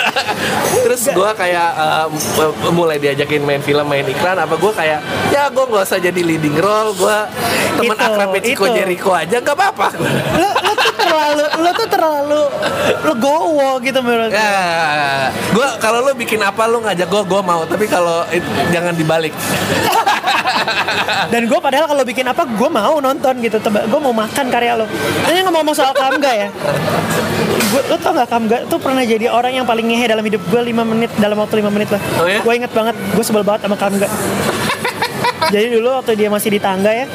Terus gue kayak uh, mulai diajakin main film, main iklan, apa gue kayak ya gue nggak usah jadi leading role, gue teman Itu, akrabnya Chico. Jericho aja nggak apa-apa. Terlalu lo tuh terlalu lo gowo gitu menurut gue. Ya, gue kalau lo bikin apa lo ngajak gue, gue mau. Tapi kalau itu jangan dibalik. Dan gue padahal kalau bikin apa gue mau nonton gitu. Gue mau makan karya lo. Ini ngomong soal Kamga ya. Gua, lo tau gak Kamga tuh pernah jadi orang yang paling ngehe dalam hidup gue 5 menit dalam waktu 5 menit lah. Oh ya? Gue inget banget, gue sebel banget sama Kamga. jadi dulu waktu dia masih di tangga ya?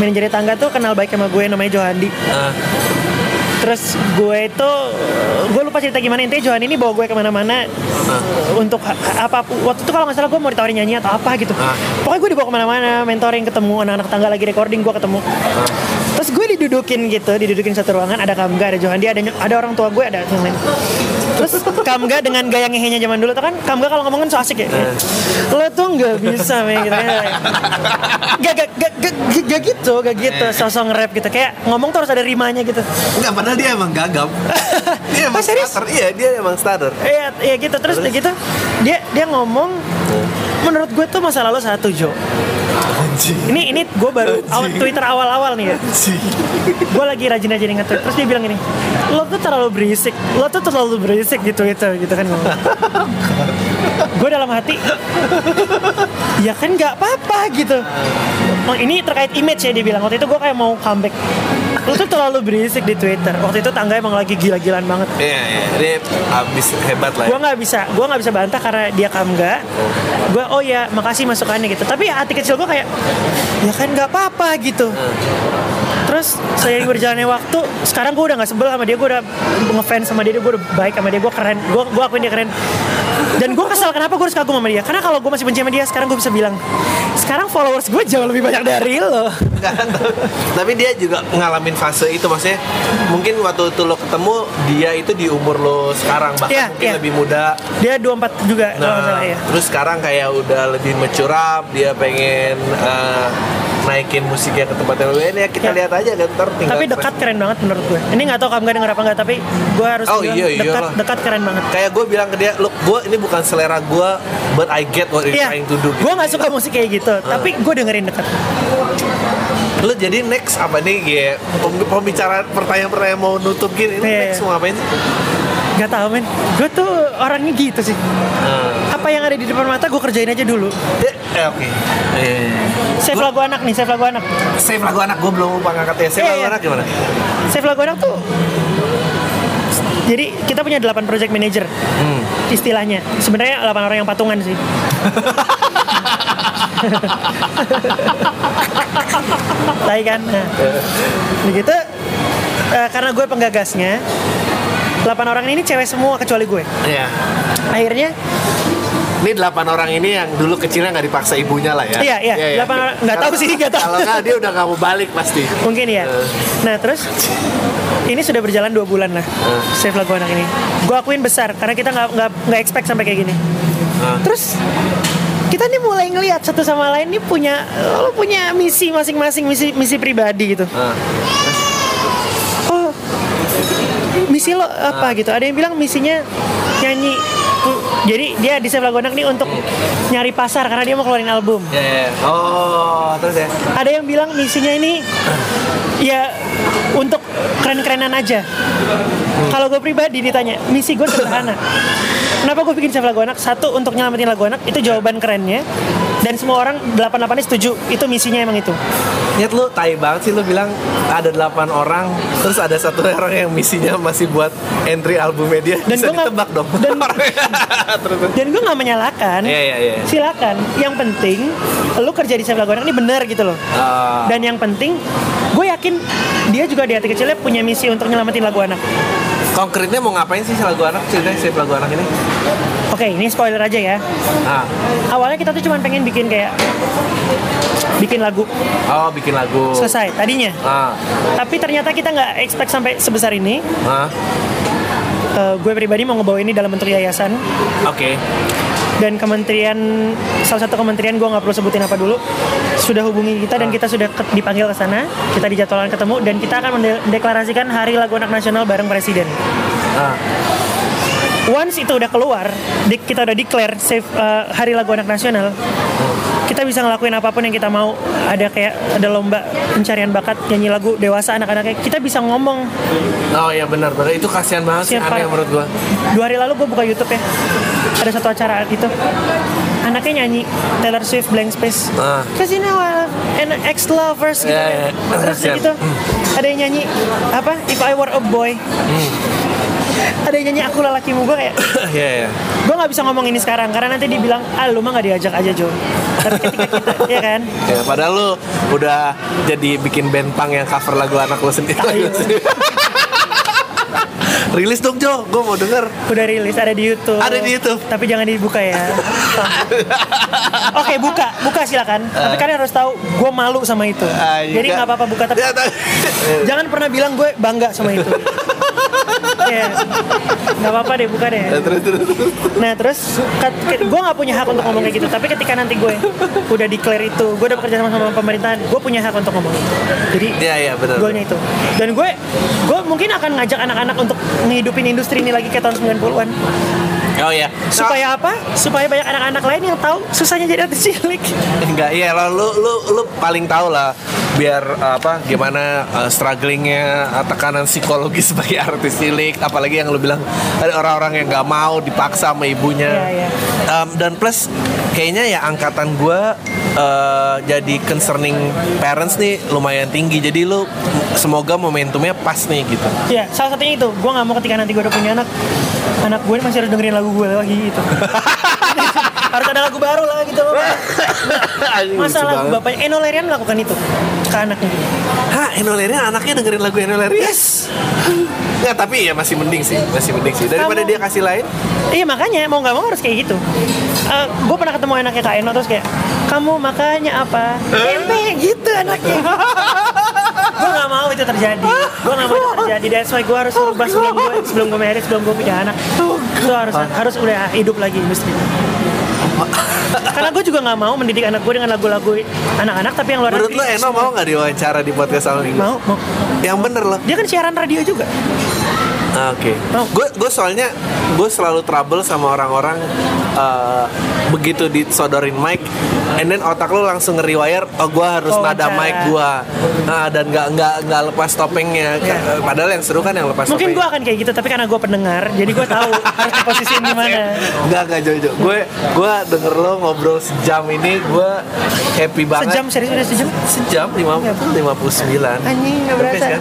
Manajer tangga tuh kenal baik sama gue namanya Johandi. Hah? Terus gue itu gue lupa cerita gimana intinya Johan ini bawa gue ke mana-mana untuk ha- apa waktu itu kalau nggak salah gue mau ditawarin nyanyi atau apa gitu. Ah. Pokoknya gue dibawa ke mana-mana mentoring ketemu anak-anak tangga lagi recording gue ketemu. Terus gue didudukin gitu, didudukin satu ruangan ada Kamga, ada Johan, dia ada ada orang tua gue, ada yang lain. Terus Kamga dengan gaya ngehenya zaman dulu tuh kan Kamga kalau ngomong kan so asik ya. Lo tuh nggak bisa men gitu. Gak, gak, gak, gak, gak, gak gitu, gak gitu. Sosok nge-rap gitu. Kayak ngomong tuh harus ada rimanya gitu. Enggak, padahal dia emang gagap. dia emang Oh, serius? starter. Iya, dia emang starter. Iya, iya gitu terus udah gitu dia dia ngomong menurut gue tuh masa lalu satu Jo. Ini ini gue baru awal, Twitter awal-awal nih ya. Gue lagi rajin-rajin nge-tweet terus dia bilang gini, lo tuh terlalu berisik, lo tuh terlalu berisik di Twitter gitu kan. gue dalam hati, ya kan nggak apa-apa gitu. Oh, ini terkait image ya dia bilang waktu itu gue kayak mau comeback. Lo tuh terlalu berisik di Twitter. Waktu itu tangga emang lagi gila-gilaan banget Iya, iya. Dia abis hebat lah. Ya. nggak bisa gue nggak bisa bantah karena dia kamga gue oh ya makasih masukannya gitu tapi hati kecil gue kayak ya kan nggak apa-apa gitu terus seiring berjalannya waktu sekarang gue udah nggak sebel sama dia gue udah ngefans sama dia gue udah baik sama dia gue keren gue gue akuin dia keren. Dan gue kesel kenapa gue harus kagum sama dia? Karena kalau gue masih benci sama dia sekarang gue bisa bilang sekarang followers gue jauh lebih banyak dari lo. Tapi dia juga ngalamin fase itu maksudnya mungkin waktu itu lo ketemu dia itu di umur lo sekarang bahkan Iya, mungkin iya. lebih muda. dia 24 juga Nah, salah ya terus sekarang kayak udah lebih mature up, dia pengen eh, naikin musiknya ke tempat yang lebih ini ya kita Ya. lihat aja kan ntar tinggal tapi dekat keren banget menurut gue ini nggak tahu kamu denger apa nggak tapi gue harus Oh, bilang iya, dekat dekat keren banget kayak gue bilang ke dia, look gue ini bukan selera gue, but I get what you're Iya, trying to do. gitu. gue gak suka musik kayak gitu, tapi gue dengerin dekat. Lo jadi next apa nih? Pem- Pembicaraan pertanyaan-pertanyaan mau nutup gini, ini Iya, next iya. mau ngapain sih? Gak tau men, gue tuh orangnya gitu sih. Hmm. Apa yang ada di depan mata gue kerjain aja dulu. Eh, eh, oke. Eh, Save Gua- lagu anak nih, save lagu anak. Save lagu anak gue belum lupa ngangkatnya. Save Iya, lagu iya. anak gimana? Save lagu anak tuh jadi kita punya 8 project manager Hmm. istilahnya sebenarnya 8 orang yang patungan sih Tapi kan nah, begitu eh, karena gue penggagasnya 8 orang ini cewek semua kecuali gue Iya. akhirnya Ini delapan orang ini yang dulu kecilnya nggak dipaksa ibunya lah ya. Iya, iya. Delapan orang- nggak tahu sih, nggak tahu. Kalau nggak dia udah nggak mau balik pasti. Mungkin ya. Eh. Nah terus ini sudah berjalan dua bulan lah. Eh. Save lagu anak ini. Gue akuin besar karena kita nggak nggak nggak expect sampai kayak gini. Eh. Terus kita nih mulai ngelihat satu sama lain nih punya lo punya misi masing-masing misi misi pribadi gitu. Ah. Oh misi lo apa gitu? Ada yang bilang misinya nyanyi. Jadi dia di Lagu Anak nih untuk nyari pasar karena dia mau keluarin album. Ya, ya, ya. Oh, terus ya. Ada yang bilang misinya ini ya untuk keren-kerenan aja. Kalau gue pribadi ditanya, misi gue sederhana. Kenapa gue bikin save lagu anak? Satu untuk nyelamatin lagu anak itu jawaban kerennya. Dan semua orang 88 nya setuju. Itu misinya emang itu. Nyet lu tai banget sih lu bilang ada 8 orang terus ada satu orang yang misinya masih buat entry albumnya dia Dan bisa gua nggak- ditebak dong dan-. Dan gue nggak menyalahkan. Iya, iya, iya. Silakan. Yang penting lu kerja di save lagu anak ini bener gitu loh. Ah. Dan yang penting gue yakin dia juga di hati kecilnya punya misi untuk nyelamatin lagu anak. Konkretnya mau ngapain sih si lagu anak? Ceritanya si lagu anak ini? Oke, ini spoiler aja ya. ah. Awalnya kita tuh cuma pengen bikin kayak bikin lagu. Oh bikin lagu. Selesai tadinya. ah. Tapi ternyata kita nggak expect sampai sebesar ini. ah. Eh, gue pribadi mau ngebawa ini dalam bentuk yayasan. Oke dan kementerian salah satu kementerian gue nggak perlu sebutin apa dulu sudah hubungi kita dan kita sudah ke- dipanggil ke sana. Kita dijadwalkan ketemu dan kita akan mendeklarasikan hari lagu anak nasional bareng presiden. Ah. Once itu udah keluar kita udah declare save eh, hari lagu anak nasional kita bisa ngelakuin apa pun yang kita mau. Ada kayak ada lomba pencarian bakat nyanyi lagu dewasa anak-anaknya kita bisa ngomong. Oh ya benar benar. Itu kasihan banget sih Siapa? aneh menurut gua. Dua hari lalu gue buka YouTube ya ada satu acara gitu anaknya nyanyi Taylor Swift Blank Space. Ah. Cause you know love and ex lovers gitu Ya, ya. terus gitu. Ada yang nyanyi apa? If I Were a Boy ada yang nyanyi aku lelakimu gue kayak ya ya gue nggak bisa ngomong ini sekarang karena nanti dibilang ah lu mah nggak diajak aja Jo. Tapi ketika kita ya kan? Ya, padahal lu udah jadi bikin band punk yang cover lagu anak lu sendiri. Ayo. Rilis dong Jo, gue mau denger. udah rilis ada di YouTube. Ada di YouTube. tapi jangan dibuka ya. Oke buka. Buka silakan. Tapi kalian harus tahu gue malu sama itu. Ah, jadi nggak apa-apa buka tapi Ya, tapi- jangan pernah bilang gue bangga sama itu Iya, nggak apa-apa deh buka deh. terus terus terus. Nah terus gue nggak punya hak untuk ngomong kayak gitu. Tapi ketika nanti gue udah declare itu, gue udah bekerja sama sama pemerintahan, gue punya hak untuk ngomong itu. Jadi Iya iya benar. goalnya itu. Dan gue gue mungkin akan ngajak anak-anak untuk ngehidupin industri ini lagi kayak tahun 90-an. Oh iya. Supaya apa? Supaya banyak anak-anak lain yang tahu susahnya jadi artis cilik. Enggak, iya lo lu, lu lu paling tahu lah biar apa gimana uh, strugglingnya uh, tekanan psikologis sebagai artis cilik apalagi yang lu bilang ada orang-orang yang nggak mau dipaksa sama ibunya Iya, iya. Um, dan plus kayaknya ya angkatan gua uh, jadi concerning parents nih lumayan tinggi jadi lu semoga momentumnya pas nih gitu Ya, salah satunya itu. Gue nggak mau ketika nanti gue udah punya anak, anak gue masih harus dengerin lagu gue lagi gitu. harus ada lagu baru lah gitu. Anjing, lucu Masa lagu banget. bapaknya Eno Lerian melakukan itu ke anaknya. Hah, Eno Lerian anaknya dengerin lagu Eno Lerian? Yes. Nggak, tapi ya masih mending sih, masih mending sih. Daripada Kamu- dia kasih lain, Iya makanya mau nggak mau harus kayak gitu. gue pernah ketemu anaknya Kak Eno terus kayak kamu makanya apa? Tempe gitu anaknya. gue nggak mau itu terjadi. Gue nggak mau itu terjadi. That's why gue harus berubah sebelum gue sebelum gue married sebelum gue punya anak. Itu harus harus udah hidup lagi industri. Karena gue juga nggak mau mendidik anak gue dengan lagu-lagu anak-anak tapi yang luar menurut lo Eno mau nggak diwawancara di podcast sama minggu? Mau, mau. Yang bener loh. Dia kan siaran radio juga. Ah, Oke. Gue gue soalnya gue selalu trouble sama orang-orang eh, begitu disodorin mic, and then otak lo langsung nge-rewire, oh gue harus Oh, nada mic gue, nah, dan nggak nggak nggak lepas topengnya. Iya. Padahal yang seru kan yang lepas Mungkin gue akan kayak gitu tapi karena gue pendengar jadi gue tahu harus di mana. Enggak, enggak Jojo. Gue gue denger lo ngobrol sejam ini, gue happy banget. Sejam serius udah sejam. Sejam 50 59. Anjing nggak The best, berasa. kan?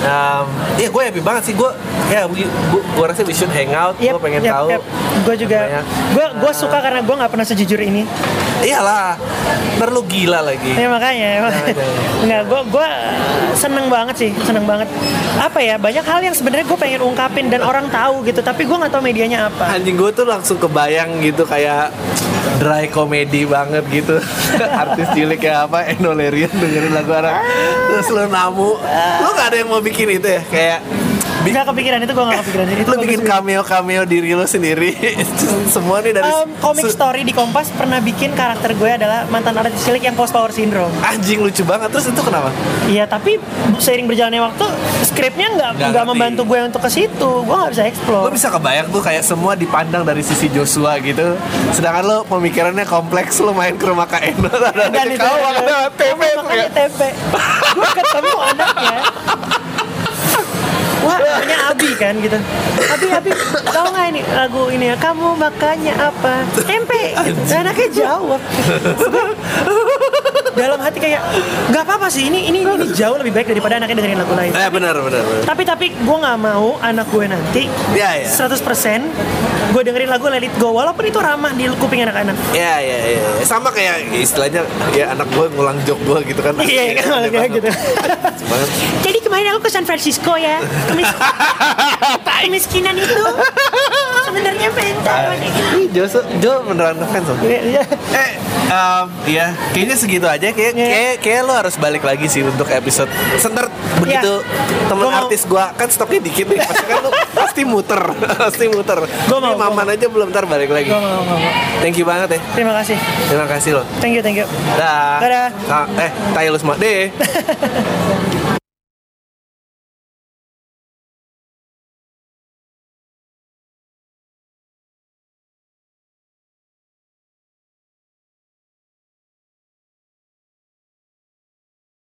Um, iya gue happy banget sih gue ya gue rasa we should hang out out gue pengen tahu gue juga gue gue suka karena gue nggak pernah sejujur ini. Iyalah perlu gila lagi. Ya makanya jangan. nggak gue gue seneng banget sih seneng banget. Apa ya banyak hal yang sebenarnya gue pengen ungkapin dan orang tahu gitu tapi gue nggak tahu medianya apa. Anjing gue tuh langsung kebayang gitu kayak dry comedy banget gitu. Artis cilik kayak apa Eno Lerian dengerin lagu orang terus lu namu. Lu gak ada yang mau bikin itu ya? Kayak nggak kepikiran itu gue nggak kepikiran itu lu bikin banget. cameo cameo diri lu sendiri semua nih dari Um, comic story di Kompas pernah bikin karakter gue adalah mantan artis cilik yang post power syndrome. anjing lucu banget terus itu kenapa Iya tapi seiring berjalannya waktu skripnya nggak Nggak nggak ngerti. membantu gue untuk ke situ. Gue nggak bisa Lo explore. bisa kebayang tuh kayak semua dipandang dari sisi Joshua gitu Sedangkan lo pemikirannya kompleks Lo main ke rumah Kak Eno Dan itu kau kayak TB. gue ketemu anaknya. Wah, namanya Abi kan gitu. Abi, Abi, tau nggak ini lagu ini ya? Kamu makannya apa? Tempe. Gitu. Anaknya jawab. Dalam hati kayak nggak apa-apa sih. Ini ini ini jauh lebih baik daripada anaknya dengerin lagu lain. Eh benar benar. Tapi tapi gue nggak mau anak gue nanti Iya, iya. 100% gue dengerin lagu Let It Go walaupun itu ramah di kuping anak-anak. Ya ya ya Sama kayak istilahnya Ya anak gue ngulang jok gue gitu kan Iya kan Aneh kayak banget. gitu. Jadi kemarin aku ke San Francisco ya. Kemis- Kemiskinan itu sebenarnya. Ih, Jo, Jo beneran ngefans loh Iya, iya. Eh, um, ya kayaknya segitu aja. Kayak, Iya. kayak, kayak lo harus balik lagi sih untuk episode. Senter begitu temen Gua mau- artis gua kan stoknya dikit nih. Pasti kan lo pasti muter, pasti muter. Gua mau, Ini gua Maman aja belum ntar balik lagi. Gua mau, gua mau. Thank you banget ya. Terima kasih. Terima kasih lo. Thank you, thank you. Dah. Dadah. Ah, eh, tayo lo semua. Deh.